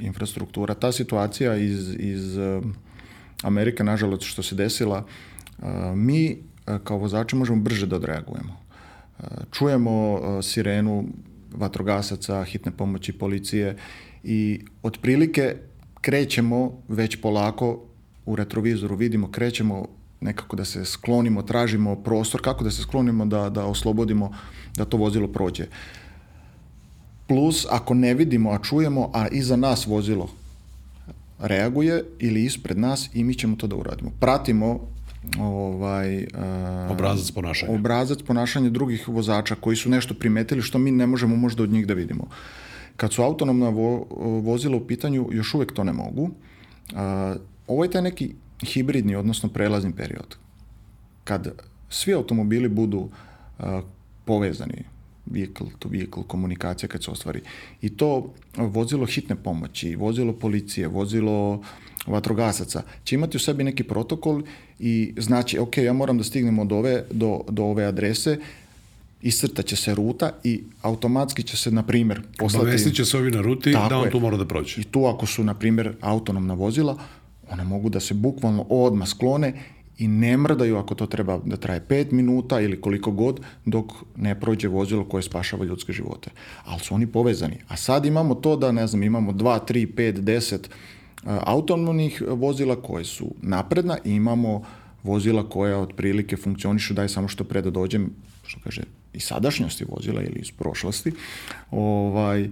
infrastruktura, ta situacija iz, iz uh, Amerike, nažalost, što se desila, uh, mi uh, kao vozači možemo brže da odreagujemo. Uh, čujemo sirenu vatrogasaca, hitne pomoći, policije i otprilike krećemo već polako u retrovizoru, vidimo, krećemo nekako da se sklonimo, tražimo prostor, kako da se sklonimo da, da oslobodimo da to vozilo prođe. Plus, ako ne vidimo, a čujemo, a iza nas vozilo reaguje ili ispred nas i mi ćemo to da uradimo. Pratimo ovaj, uh, obrazac ponašanja. Obrazac ponašanja drugih vozača koji su nešto primetili što mi ne možemo možda od njih da vidimo. Kad su autonomna vo, vozila u pitanju, još uvek to ne mogu. Uh, ovo je taj neki hibridni, odnosno prelazni period. Kad svi automobili budu uh, povezani, vehicle to vehicle komunikacija kad se ostvari. I to vozilo hitne pomoći, vozilo policije, vozilo vatrogasaca će imati u sebi neki protokol i znači, ok, ja moram da stignem od ove do, do ove adrese, iscrtaće se ruta i automatski će se, na primjer, poslati... Obavestit će se ovi na ruti da on je. tu mora da prođe. I tu ako su, na primjer, autonomna vozila, one mogu da se bukvalno odmah sklone i ne mrdaju ako to treba da traje 5 minuta ili koliko god dok ne prođe vozilo koje spašava ljudske živote. Ali su oni povezani. A sad imamo to da, ne znam, imamo 2, 3, 5, 10 autonomnih vozila koje su napredna i imamo vozila koja otprilike funkcionišu daj samo što pre da dođem, što kaže, iz sadašnjosti vozila ili iz prošlosti. Ovaj,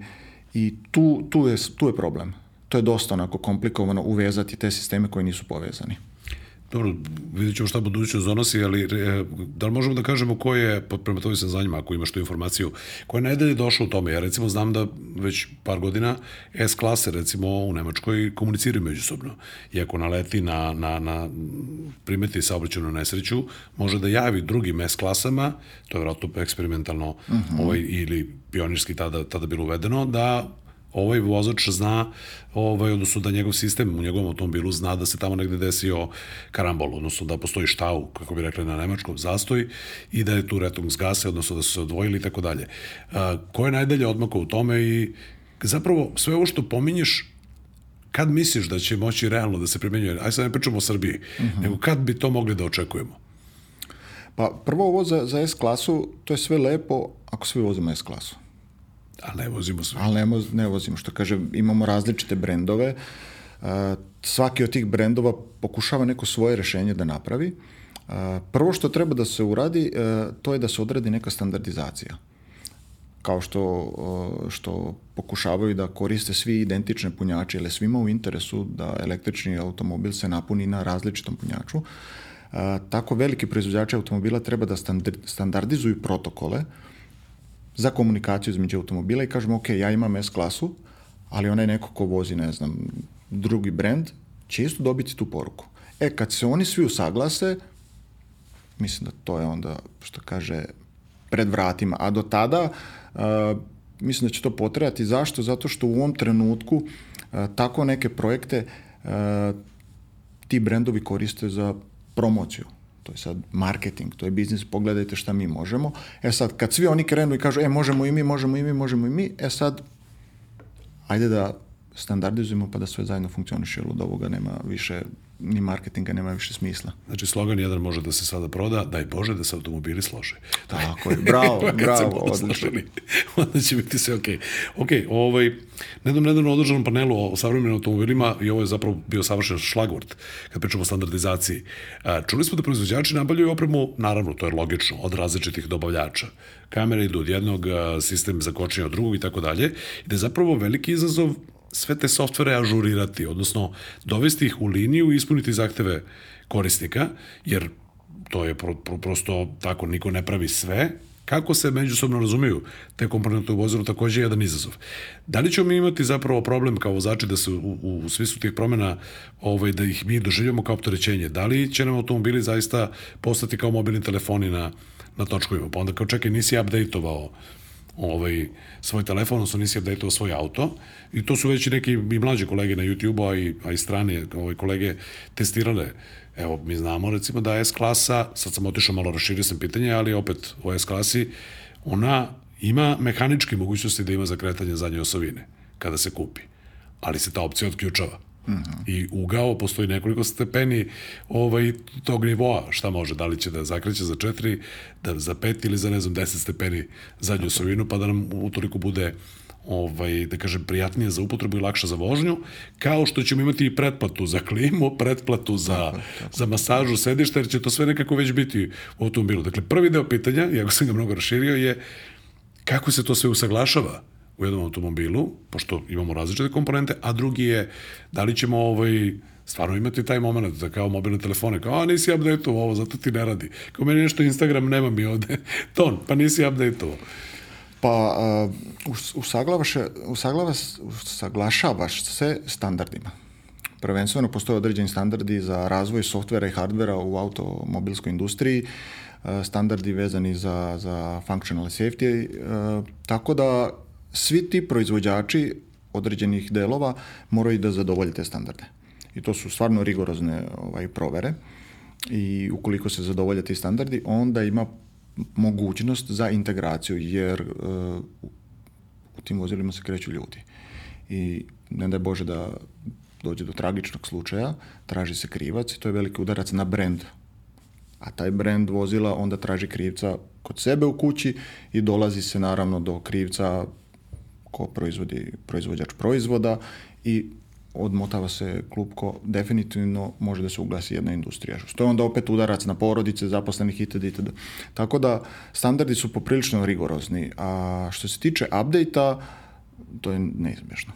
I tu, tu, je, tu je problem. To je dosta onako komplikovano uvezati te sisteme koji nisu povezani. Dobro, vidjet ćemo šta budućnost donosi, ali e, da li možemo da kažemo ko je, prema toj zanima, ako imaš tu informaciju, ko je najdelje došao u tome? Ja recimo znam da već par godina S-klase recimo u Nemačkoj komuniciraju međusobno. I ako naleti na, na, na primeti saobraćenu nesreću, može da javi drugim S-klasama, to je vratno eksperimentalno uh mhm. -huh. ovaj, ili pionirski tada, tada bilo uvedeno, da ovaj vozač zna, ovaj, odnosno da njegov sistem u njegovom automobilu zna da se tamo negde desio karambol, odnosno da postoji štau, kako bi rekli na nemačkom, zastoj i da je tu zgase, odnosno da su se odvojili i tako dalje. Ko je najdalje odmakao u tome i zapravo sve ovo što pominješ kad misliš da će moći realno da se primenjuje, aj sad ne pričamo o Srbiji, uh mhm. -huh. nego kad bi to mogli da očekujemo? Pa prvo ovo za, za S-klasu, to je sve lepo ako svi vozimo S-klasu. A ne vozimo sve. Ali ne, ne vozimo, što kaže, imamo različite brendove. Uh, svaki od tih brendova pokušava neko svoje rešenje da napravi. Uh, prvo što treba da se uradi, uh, to je da se odradi neka standardizacija kao što, što pokušavaju da koriste svi identične punjače, ili svima u interesu da električni automobil se napuni na različitom punjaču. Tako veliki proizvođači automobila treba da standardizuju protokole za komunikaciju između automobila i kažemo, ok, ja imam S klasu, ali onaj neko ko vozi, ne znam, drugi brend, će isto dobiti tu poruku. E, kad se oni svi usaglase, mislim da to je onda, što kaže, pred vratima. A do tada, uh, mislim da će to potrejati. Zašto? Zato što u ovom trenutku uh, tako neke projekte uh, ti brendovi koriste za promociju to je sad marketing, to je biznis, pogledajte šta mi možemo. E sad, kad svi oni krenu i kažu, e, možemo i mi, možemo i mi, možemo i mi, e sad, ajde da standardizujemo pa da sve zajedno funkcioniše, jer od ovoga nema više, ni marketinga nema više smisla. Znači, slogan jedan može da se sada proda, daj Bože da se automobili slože. Tako je, bravo, *laughs* bravo, odlično. onda će biti sve okej. Ok, ovaj, nedavno, nedavno održanom panelu o savremenim automobilima i ovo je zapravo bio savršen šlagvort kad pričamo o standardizaciji. Čuli smo da proizvođači nabavljaju opremu, naravno, to je logično, od različitih dobavljača. Kamere idu od jednog, sistem za kočenje od drugog i tako dalje. I da je zapravo veliki izazov sve te softvere ažurirati, odnosno dovesti ih u liniju i ispuniti zahteve korisnika, jer to je pro, pro, prosto tako, niko ne pravi sve, kako se međusobno razumiju te komponente u vozilu takođe je jedan izazov. Da li ćemo mi imati zapravo problem kao vozači da se u, u, u smislu tih promena ovaj, da ih mi doživljamo kao opterećenje? Da li će nam automobili zaista postati kao mobilni telefoni na, na točkovima? Pa onda kao čekaj, nisi update-ovao ovaj, svoj telefon, odnosno nisi update svoj auto i to su već i neki i mlađe kolege na YouTube-u, a i, a i strane ovaj, kolege testirale. Evo, mi znamo recimo da S klasa, sad sam otišao malo, raširio sam pitanje, ali opet u S klasi, ona ima mehaničke mogućnosti da ima zakretanje zadnje osovine kada se kupi, ali se ta opcija otključava. Mm -hmm. I ugao postoji nekoliko stepeni ovaj, tog nivoa, šta može, da li će da zakreće za četiri, da za pet ili za ne znam deset stepeni zadnju osovinu, pa da nam utoliko bude ovaj, da kažem, prijatnije za upotrebu i lakše za vožnju, kao što ćemo imati i pretplatu za klimu, pretplatu za, tako, tako. za masažu sedišta, jer će to sve nekako već biti u automobilu. Dakle, prvi deo pitanja, iako sam ga mnogo raširio, je kako se to sve usaglašava u jednom automobilu, pošto imamo različite komponente, a drugi je da li ćemo ovaj, stvarno imati taj moment da kao mobilne telefone, kao a nisi update ovo, zato ti ne radi. Kao meni nešto Instagram nema mi ovde *laughs* ton, pa nisi update ovo. Pa uh, usaglavaš, usaglavaš, usaglašavaš se standardima. Prvenstveno postoje određeni standardi za razvoj softvera i hardvera u automobilskoj industriji, standardi vezani za, za functional safety, tako da svi ti proizvođači određenih delova moraju da zadovolje te standarde. I to su stvarno rigorozne ovaj, provere i ukoliko se zadovolje ti standardi, onda ima mogućnost za integraciju, jer uh, u tim vozilima se kreću ljudi. I ne daj Bože da dođe do tragičnog slučaja, traži se krivac i to je veliki udarac na brend. A taj brend vozila onda traži krivca kod sebe u kući i dolazi se naravno do krivca ko proizvodi proizvođač proizvoda i odmotava se klupko, definitivno može da se uglasi jedna industrija. Što je onda opet udarac na porodice, zaposlenih itd. itd. Tako da standardi su poprilično rigorozni, a što se tiče update-a, to je neizbješno.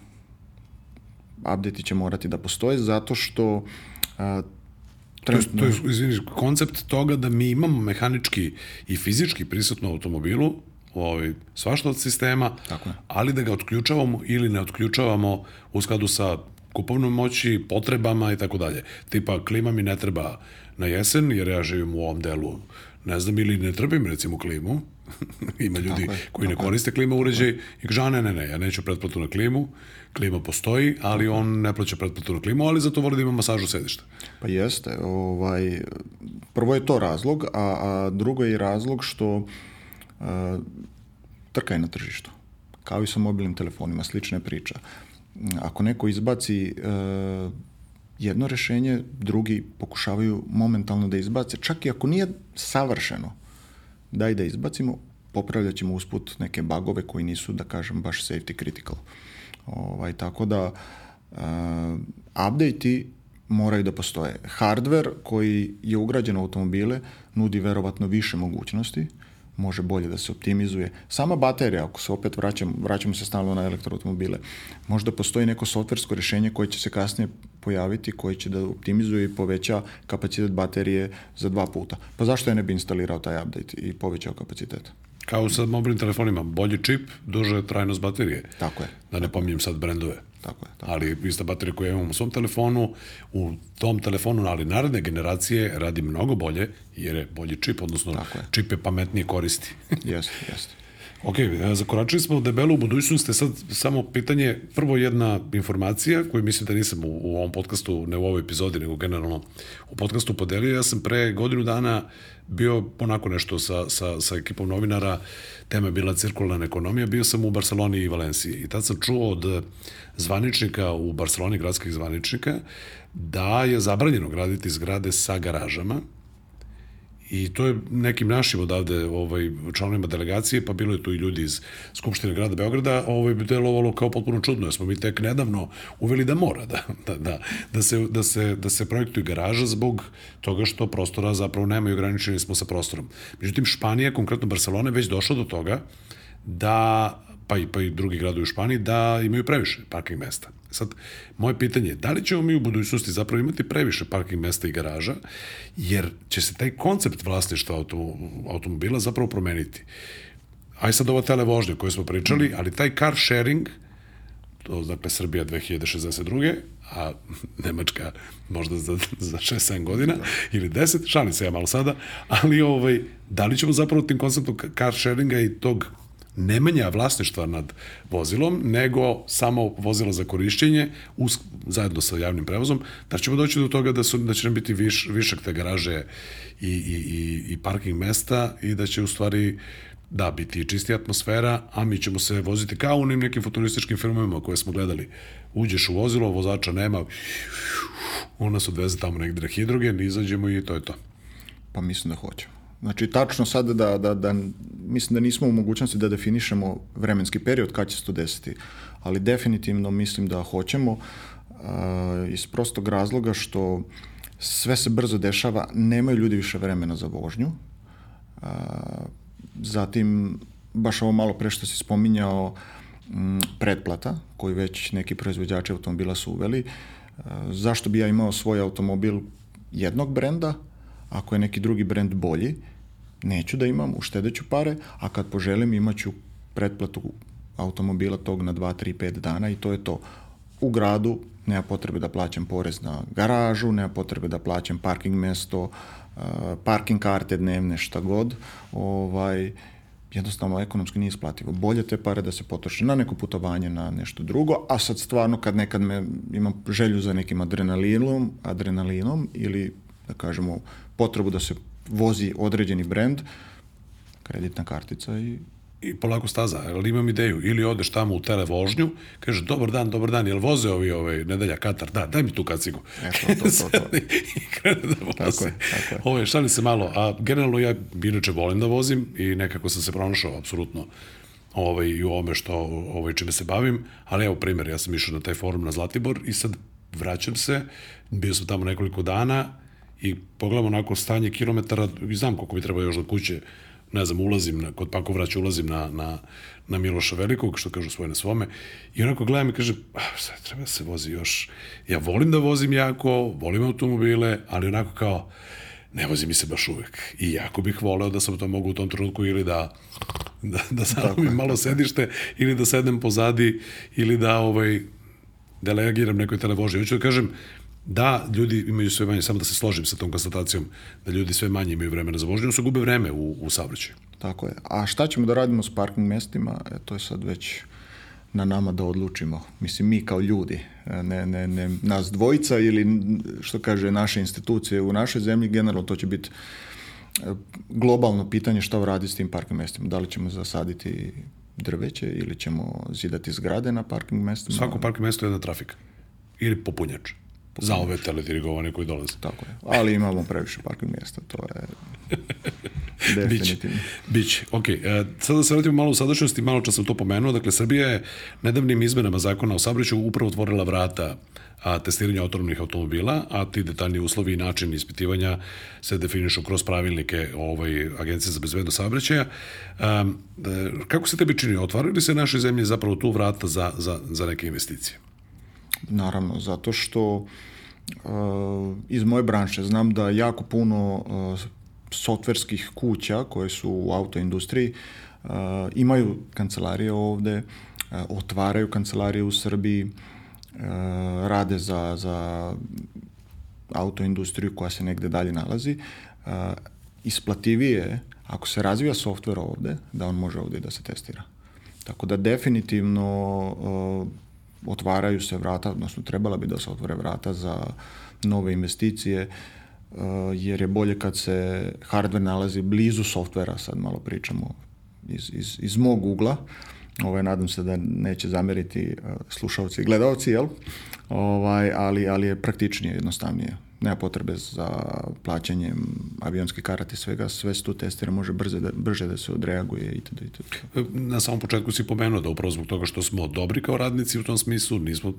Update će morati da postoje zato što a, trenutno... To je, to je izvini, koncept toga da mi imamo mehanički i fizički prisutno u automobilu ovaj, svašta od sistema, Tako je. ali da ga otključavamo ili ne otključavamo u skladu sa kupovnom moći, potrebama i tako dalje. Tipa, klima mi ne treba na jesen, jer ja živim u ovom delu, ne znam, ili ne trpim recimo klimu, *laughs* ima ljudi je, koji ne koriste klima uređaj i kaže, ne, ne, ne, ja neću pretplatu na klimu, klima postoji, ali on ne plaća pretplatu na klimu, ali zato voli da ima masažu sedišta. Pa jeste, ovaj, prvo je to razlog, a, a drugo je razlog što a, trka je na tržištu. Kao i sa mobilnim telefonima, slična je priča. Ako neko izbaci a, jedno rešenje, drugi pokušavaju momentalno da izbace, čak i ako nije savršeno, daj da izbacimo, popravljat ćemo usput neke bagove koji nisu, da kažem, baš safety critical. Ovaj, tako da, uh, update-i moraju da postoje. Hardware koji je ugrađen u automobile nudi verovatno više mogućnosti, može bolje da se optimizuje. Sama baterija, ako se opet vraćam, vraćamo se stalno na elektroautomobile, možda postoji neko softversko rešenje koje će se kasnije pojaviti, koje će da optimizuje i poveća kapacitet baterije za dva puta. Pa zašto je ne bi instalirao taj update i povećao kapacitet? Kao sa mobilnim telefonima, bolji čip, duže trajnost baterije. Tako je. Da ne pominjem sad brendove. Tako je. Tako. Ali ista baterija koju imam u svom telefonu, u tom telefonu, ali naredne generacije radi mnogo bolje, jer je bolji čip, odnosno čip je pametnije koristi. jeste, jeste. Ok, zakoračili smo debelo u budućnosti, sad samo pitanje, prvo jedna informacija koju mislim da nisam u, u ovom podcastu, ne u ovoj epizodi, nego generalno u podcastu podelio. Ja sam pre godinu dana bio onako nešto sa, sa, sa ekipom novinara, tema je bila cirkularna ekonomija, bio sam u Barceloni i Valenciji. I tad sam čuo od zvaničnika u Barceloni, gradskih zvaničnika, da je zabranjeno graditi zgrade sa garažama, I to je nekim našim odavde ovaj, članovima delegacije, pa bilo je tu i ljudi iz Skupštine grada Beograda, ovaj, delovalo kao potpuno čudno, jer smo mi tek nedavno uveli da mora da, da, da, da, se, da, se, da se projektuje garaža zbog toga što prostora zapravo nema i ograničeni smo sa prostorom. Međutim, Španija, konkretno Barcelona, je već došla do toga da pa i, pa i drugi gradovi u Španiji, da imaju previše parking mesta. Sad, moje pitanje je, da li ćemo mi u budućnosti zapravo imati previše parking mesta i garaža, jer će se taj koncept vlasništva automobila zapravo promeniti. Aj sad ovo televožnje koje smo pričali, ali taj car sharing, to dakle Srbija 2062. a Nemačka možda za, za 6-7 godina da. ili 10, šalim se ja malo sada, ali ovaj, da li ćemo zapravo tim konceptom car sharinga i tog nemanja vlasništva nad vozilom, nego samo vozilo za korišćenje uz, zajedno sa javnim prevozom, da ćemo doći do toga da, su, da će nam biti viš, višak te garaže i, i, i, i parking mesta i da će u stvari da, biti i čistija atmosfera, a mi ćemo se voziti kao u onim nekim futurističkim filmovima koje smo gledali. Uđeš u vozilo, vozača nema, on nas odveze tamo negde na hidrogen, izađemo i to je to. Pa mislim da hoćemo. Znači, tačno sad da, da, da, mislim da nismo u mogućnosti da definišemo vremenski period kad će se to desiti, ali definitivno mislim da hoćemo uh, iz prostog razloga što sve se brzo dešava, nemaju ljudi više vremena za vožnju. Uh, zatim, baš ovo malo pre što si spominjao, m, pretplata, koju već neki proizvođači automobila su uveli. Uh, zašto bi ja imao svoj automobil jednog brenda, ako je neki drugi brend bolji, neću da imam, uštedeću pare, a kad poželim imaću pretplatu automobila tog na 2, 3, 5 dana i to je to. U gradu nema potrebe da plaćam porez na garažu, nema potrebe da plaćam parking mesto, parking karte dnevne, šta god. Ovaj, jednostavno ekonomski nije isplativo. Bolje te pare da se potroše na neko putovanje, na nešto drugo, a sad stvarno kad nekad me imam želju za nekim adrenalinom, adrenalinom ili da kažemo potrebu da se vozi određeni brend, kreditna kartica i i polako staza, ali imam ideju, ili odeš tamo u televožnju, kaže, dobar dan, dobar dan, jel voze ovi ovaj, nedelja Katar? Da, daj mi tu kacigu. Eto, to, to, to. *laughs* I krene da voze. Tako je, tako je. Ovo šalim se malo, a generalno ja inače volim da vozim i nekako sam se pronašao, apsolutno, ovaj, i u ovome što, ovaj, čime se bavim, ali evo primjer, ja sam išao na taj forum na Zlatibor i sad vraćam se, bio sam tamo nekoliko dana i pogledam onako stanje kilometara i znam koliko mi treba još do kuće, ne znam, ulazim, na, kod Pakovraća ulazim na, na, na Miloša Velikog, što kažu svoje na svome, i onako gledam i kaže, ah, sad treba da se vozi još. Ja volim da vozim jako, volim automobile, ali onako kao, ne vozi mi se baš uvek. I jako bih voleo da sam to mogu u tom trenutku ili da da, da zanovim malo sedište ili da sednem pozadi ili da ovaj delegiram nekoj televožnji. Hoću da kažem, da ljudi imaju sve manje, samo da se složim sa tom konstatacijom, da ljudi sve manje imaju vremena za vožnju, se gube vreme u, u saobraćaju. Tako je. A šta ćemo da radimo s parking mestima, e, to je sad već na nama da odlučimo. Mislim, mi kao ljudi, e, ne, ne, ne nas dvojica ili što kaže naše institucije u našoj zemlji, generalno to će biti e, globalno pitanje šta uradi s tim parking mestima. Da li ćemo zasaditi drveće ili ćemo zidati zgrade na parking mestima? Svako parking mesto je jedna trafika ili popunjač za ove teledirigovane koji dolaze. Tako je. Ali imamo previše parking mjesta, to je *laughs* definitivno. Biće. Ok, e, sada da se vratimo malo u sadašnjosti, malo čas sam to pomenuo. Dakle, Srbija je nedavnim izmenama zakona o saobraćaju upravo otvorila vrata a, testiranja autonomnih automobila, a ti detaljni uslovi i način ispitivanja se definišu kroz pravilnike ovaj, Agencije za bezbednost saobraćaja. A, e, kako se tebi čini? Otvarili se naše zemlje zapravo tu vrata za, za, za neke investicije? Naravno, zato što uh, iz moje branše znam da jako puno uh, softverskih kuća koje su u autoindustriji uh, imaju kancelarije ovde, uh, otvaraju kancelarije u Srbiji, uh, rade za, za autoindustriju koja se negde dalje nalazi. Uh, isplativije ako se razvija softver ovde, da on može ovde da se testira. Tako da definitivno uh, otvaraju se vrata, odnosno trebala bi da se otvore vrata za nove investicije, uh, jer je bolje kad se hardware nalazi blizu softvera, sad malo pričamo iz, iz, iz mog ugla, ovaj, nadam se da neće zameriti uh, slušalci i gledalci, jel? Ovaj, ali, ali je praktičnije, jednostavnije nema potrebe za plaćanjem avionskih karata i svega, sve se tu testira, može brže da, brže da se odreaguje itd. itd. Na samom početku si pomenuo da upravo zbog toga što smo dobri kao radnici u tom smislu, nismo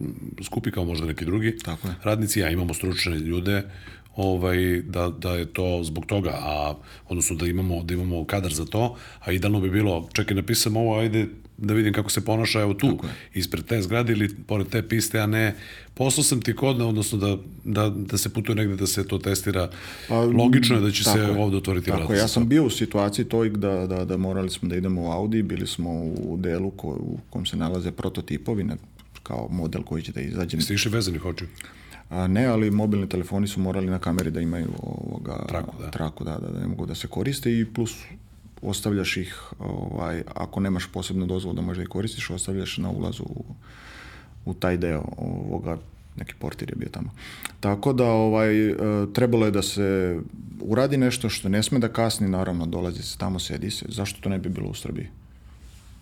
skupi kao možda neki drugi Tako je. radnici, a imamo stručne ljude, ovaj, da, da je to zbog toga, a odnosno da imamo, da imamo kadar za to, a idealno bi bilo, čekaj, napisam ovo, ajde da vidim kako se ponaša, evo tu, ispred te zgrade ili pored te piste, a ne poslao sam ti kod, odnosno da, da, da se putuje negde da se to testira. Pa, Logično je da će se je. ovde otvoriti vrata. Tako, ja sam bio u situaciji toj da, da, da morali smo da idemo u Audi, bili smo u delu ko, u kom se nalaze prototipovi, na, kao model koji će da izađe. Ste išli vezanih oči? A ne, ali mobilni telefoni su morali na kameri da imaju ovoga, traku, da. traku da, da, da ne mogu da se koriste i plus ostavljaš ih, ovaj, ako nemaš posebnu dozvolu da možda ih koristiš, ostavljaš na ulazu u, u taj deo ovoga, neki portir je bio tamo. Tako da ovaj, e, trebalo je da se uradi nešto što ne sme da kasni, naravno dolazi se tamo, sedi se. Zašto to ne bi bilo u Srbiji?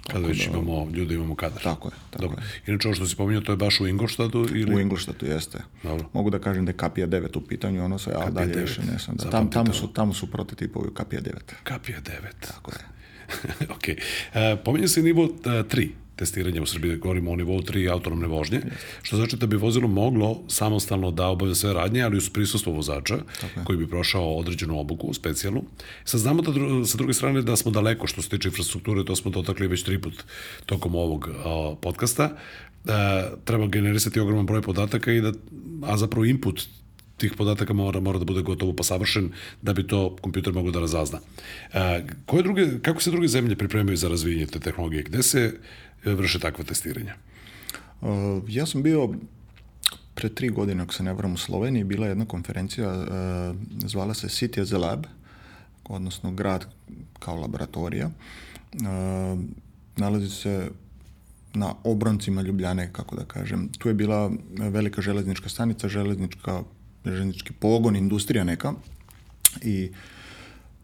Kada već da, imamo ljude, imamo kadar. Tako je. Tako Dobro. Je. Inače, ovo što si pominjao, to je baš u Ingolštadu? Ili... U Ingolštadu, jeste. Dobro. Mogu da kažem da je Kapija 9 u pitanju, ono sve, ali dalje 9. više ne sam. Da, tam, tamo, su, tamo su prototipovi Kapija 9. Kapija 9. Tako je. *laughs* ok. Uh, pominje se nivo uh, 3 testiranja u Srbiji, govorimo o nivou 3 autonomne vožnje, što znači da bi vozilo moglo samostalno da obavlja sve radnje, ali uz prisustvo vozača, koji bi prošao određenu obuku, specijalnu. Sad znamo da sa druge strane da smo daleko što se tiče infrastrukture, to smo dotakli već tri put tokom ovog o, podcasta, da treba generisati ogroman broj podataka i da, a zapravo input tih podataka mora, mora da bude gotovo pa savršen da bi to kompjuter mogao da razazna. E, koje druge, kako se druge zemlje pripremaju za razvijenje te tehnologije? Gde se vrše takva testiranja? Uh, ja sam bio pre tri godine, ako se ne varam, u Sloveniji, bila jedna konferencija, uh, zvala se City as a Lab, odnosno grad kao laboratorija. Uh, nalazi se na obroncima Ljubljane, kako da kažem. Tu je bila velika železnička stanica, železnička, železnički pogon, industrija neka i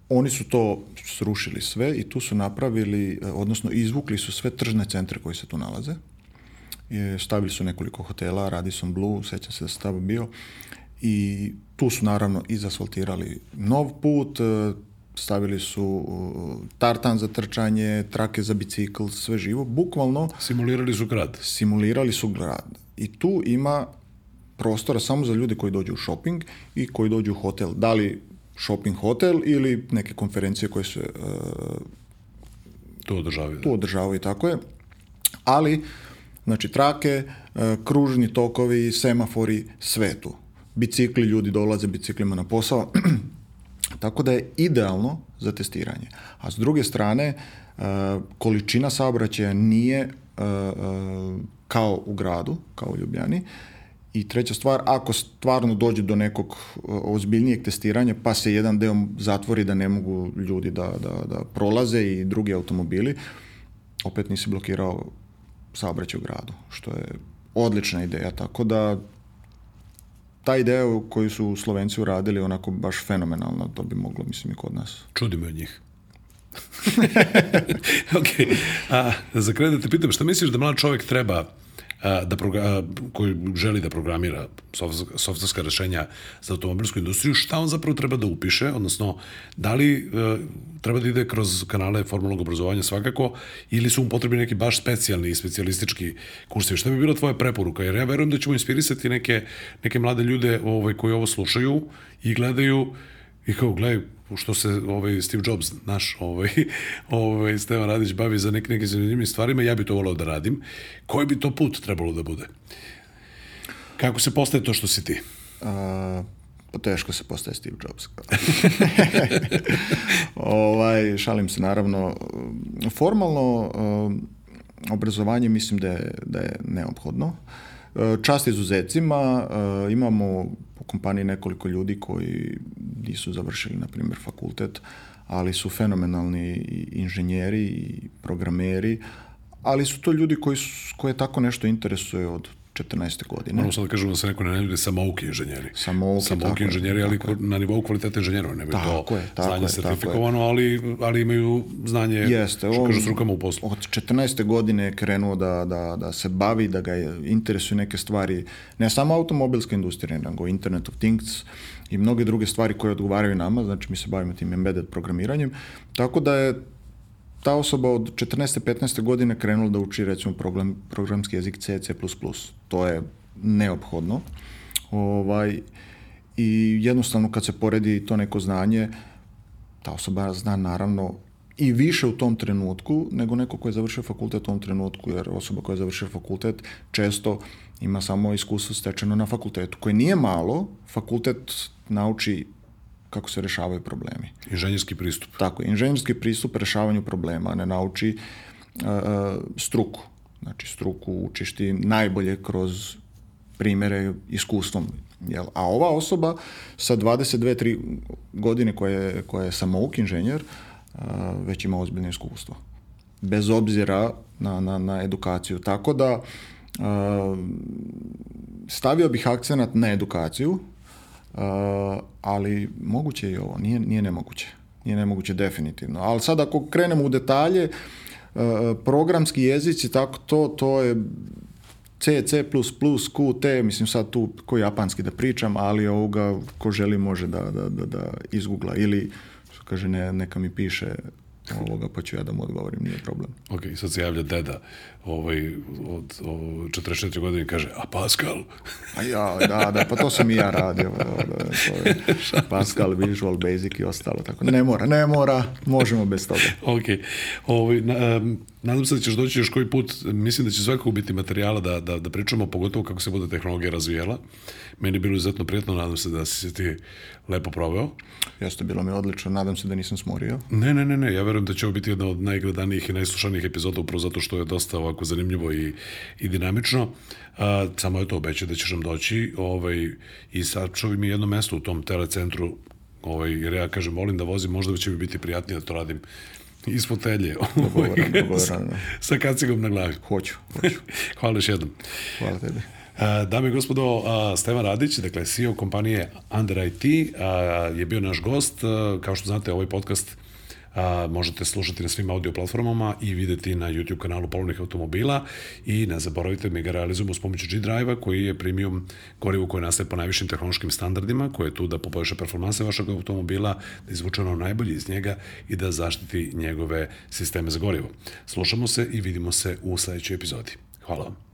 Oni su to srušili sve i tu su napravili, odnosno izvukli su sve tržne centre koji se tu nalaze. I stavili su nekoliko hotela, Radisson Blue, sećam se da se tamo bio. I tu su naravno izasfaltirali nov put, stavili su tartan za trčanje, trake za bicikl, sve živo. Bukvalno... Simulirali su grad. Simulirali su grad. I tu ima prostora samo za ljude koji dođu u shopping i koji dođu u hotel. Da li shopping hotel ili neke konferencije koje se uh, tu održavaju. Tu održavaju, tako je. Ali, znači, trake, uh, kružni tokovi, semafori, sve tu. Bicikli, ljudi dolaze biciklima na posao. *clears throat* tako da je idealno za testiranje. A s druge strane, uh, količina saobraćaja nije uh, uh, kao u gradu, kao u Ljubljani, I treća stvar, ako stvarno dođe do nekog ozbiljnijeg testiranja, pa se jedan deo zatvori da ne mogu ljudi da, da, da prolaze i drugi automobili, opet nisi blokirao saobraćaj u gradu, što je odlična ideja, tako da ta ideja koju su Slovenci uradili onako baš fenomenalno, to bi moglo, mislim, i kod nas. Čudi me od njih. *laughs* ok, a, za kraj da te pitam, šta misliš da mlad čovjek treba da progra, koji želi da programira softverska rešenja za automobilsku industriju, šta on zapravo treba da upiše, odnosno da li e, treba da ide kroz kanale formalnog obrazovanja svakako ili su mu potrebni neki baš specijalni i specijalistički kursevi. Šta bi bila tvoja preporuka? Jer ja verujem da ćemo inspirisati neke, neke mlade ljude ovaj, koji ovo slušaju i gledaju i kao, gledaj, što se ovaj Steve Jobs, naš ovaj, *laughs* ovaj Stevan Radić bavi za neke, neke zanimljivim stvarima, ja bi to volao da radim. Koji bi to put trebalo da bude? Kako se postaje to što si ti? A, pa teško se postaje Steve Jobs. *laughs* ovaj, šalim se, naravno. Formalno obrazovanje mislim da je, da je neophodno. Čast izuzecima, imamo kompaniji nekoliko ljudi koji nisu završili, na primjer, fakultet, ali su fenomenalni inženjeri i programeri, ali su to ljudi koji su, koje tako nešto interesuje od 14. godine. Moramo sad da kažemo da se neko ne ljudi samouki inženjeri. Samouki, samouki inženjeri, ali tako na nivou kvaliteta inženjera. Nemaju tako to je, tako znanje je, sertifikovano, ali, ali imaju znanje, Jeste, što kažu s rukama u poslu. Od 14. godine je krenuo da, da, da se bavi, da ga interesuju neke stvari, ne samo automobilska industrija, nego Internet of Things i mnoge druge stvari koje odgovaraju nama, znači mi se bavimo tim embedded programiranjem, tako da je ta osoba od 14. 15. godine krenula da uči recimo program, programski jezik C, C++. To je neophodno. Ovaj, I jednostavno kad se poredi to neko znanje, ta osoba zna naravno i više u tom trenutku nego neko ko je završio fakultet u tom trenutku, jer osoba koja je završio fakultet često ima samo iskustvo stečeno na fakultetu, koje nije malo, fakultet nauči kako se rešavaju problemi. Inženjerski pristup. Tako, inženjerski pristup rešavanju problema, ne nauči uh, struku. Znači, struku učiš ti najbolje kroz primere iskustvom. Jel? A ova osoba sa 22-3 godine koja je, koja je samouk inženjer, uh, već ima ozbiljno iskustvo. Bez obzira na, na, na edukaciju. Tako da uh, stavio bih akcenat na edukaciju, ali moguće je i ovo, nije, nije nemoguće. Nije nemoguće definitivno. Ali sad ako krenemo u detalje, uh, programski jezici, tako to, to je C, C++, Qt, mislim sad tu ko japanski da pričam, ali ovoga ko želi može da, da, da, da izgugla ili što kaže ne, neka mi piše ovoga, pa ću ja da mu odgovorim, nije problem. Ok, sad se javlja deda ovaj, od, od 44 godine i kaže, a Pascal? A ja, da, da, pa to sam i ja radio. Da, da, to je *laughs* Pascal, Visual Basic i ostalo. Tako. Ne mora, ne mora, možemo bez toga. ok, ovaj, na, um, nadam se da ćeš doći još koji put, mislim da će svakako biti materijala da, da, da pričamo, pogotovo kako se bude tehnologija razvijela. Meni je bilo izuzetno prijatno, nadam se da si se ti lepo proveo. Jeste, bilo mi odlično, nadam se da nisam smorio. Ne, ne, ne, ne, ja verujem da će ovo biti jedna od najgledanijih i najslušanijih epizoda, upravo zato što je dosta ovako zanimljivo i, i dinamično. A, samo je to obeća da ćeš nam doći ovaj, i sačuvi mi jedno mesto u tom telecentru, ovaj, jer ja kažem, volim da vozim, možda će mi biti prijatnije da to radim iz fotelje. *laughs* Dogovoran, dogovoran. sa, sa kacigom na glavi. Hoću, hoću. *laughs* Hvala još jednom. Hvala tebi. Dame i gospodo, Stevan Radić, dakle CEO kompanije Under IT, je bio naš gost. Kao što znate, ovaj podcast možete slušati na svim audio platformama i videti na YouTube kanalu Polovnih automobila i ne zaboravite, mi ga realizujemo s pomoću G-Drive-a koji je premium gorivo koje nastaje po najvišim tehnološkim standardima, koje je tu da poboljša performanse vašeg automobila, da izvuče ono najbolje iz njega i da zaštiti njegove sisteme za gorivo. Slušamo se i vidimo se u sledećoj epizodi. Hvala vam.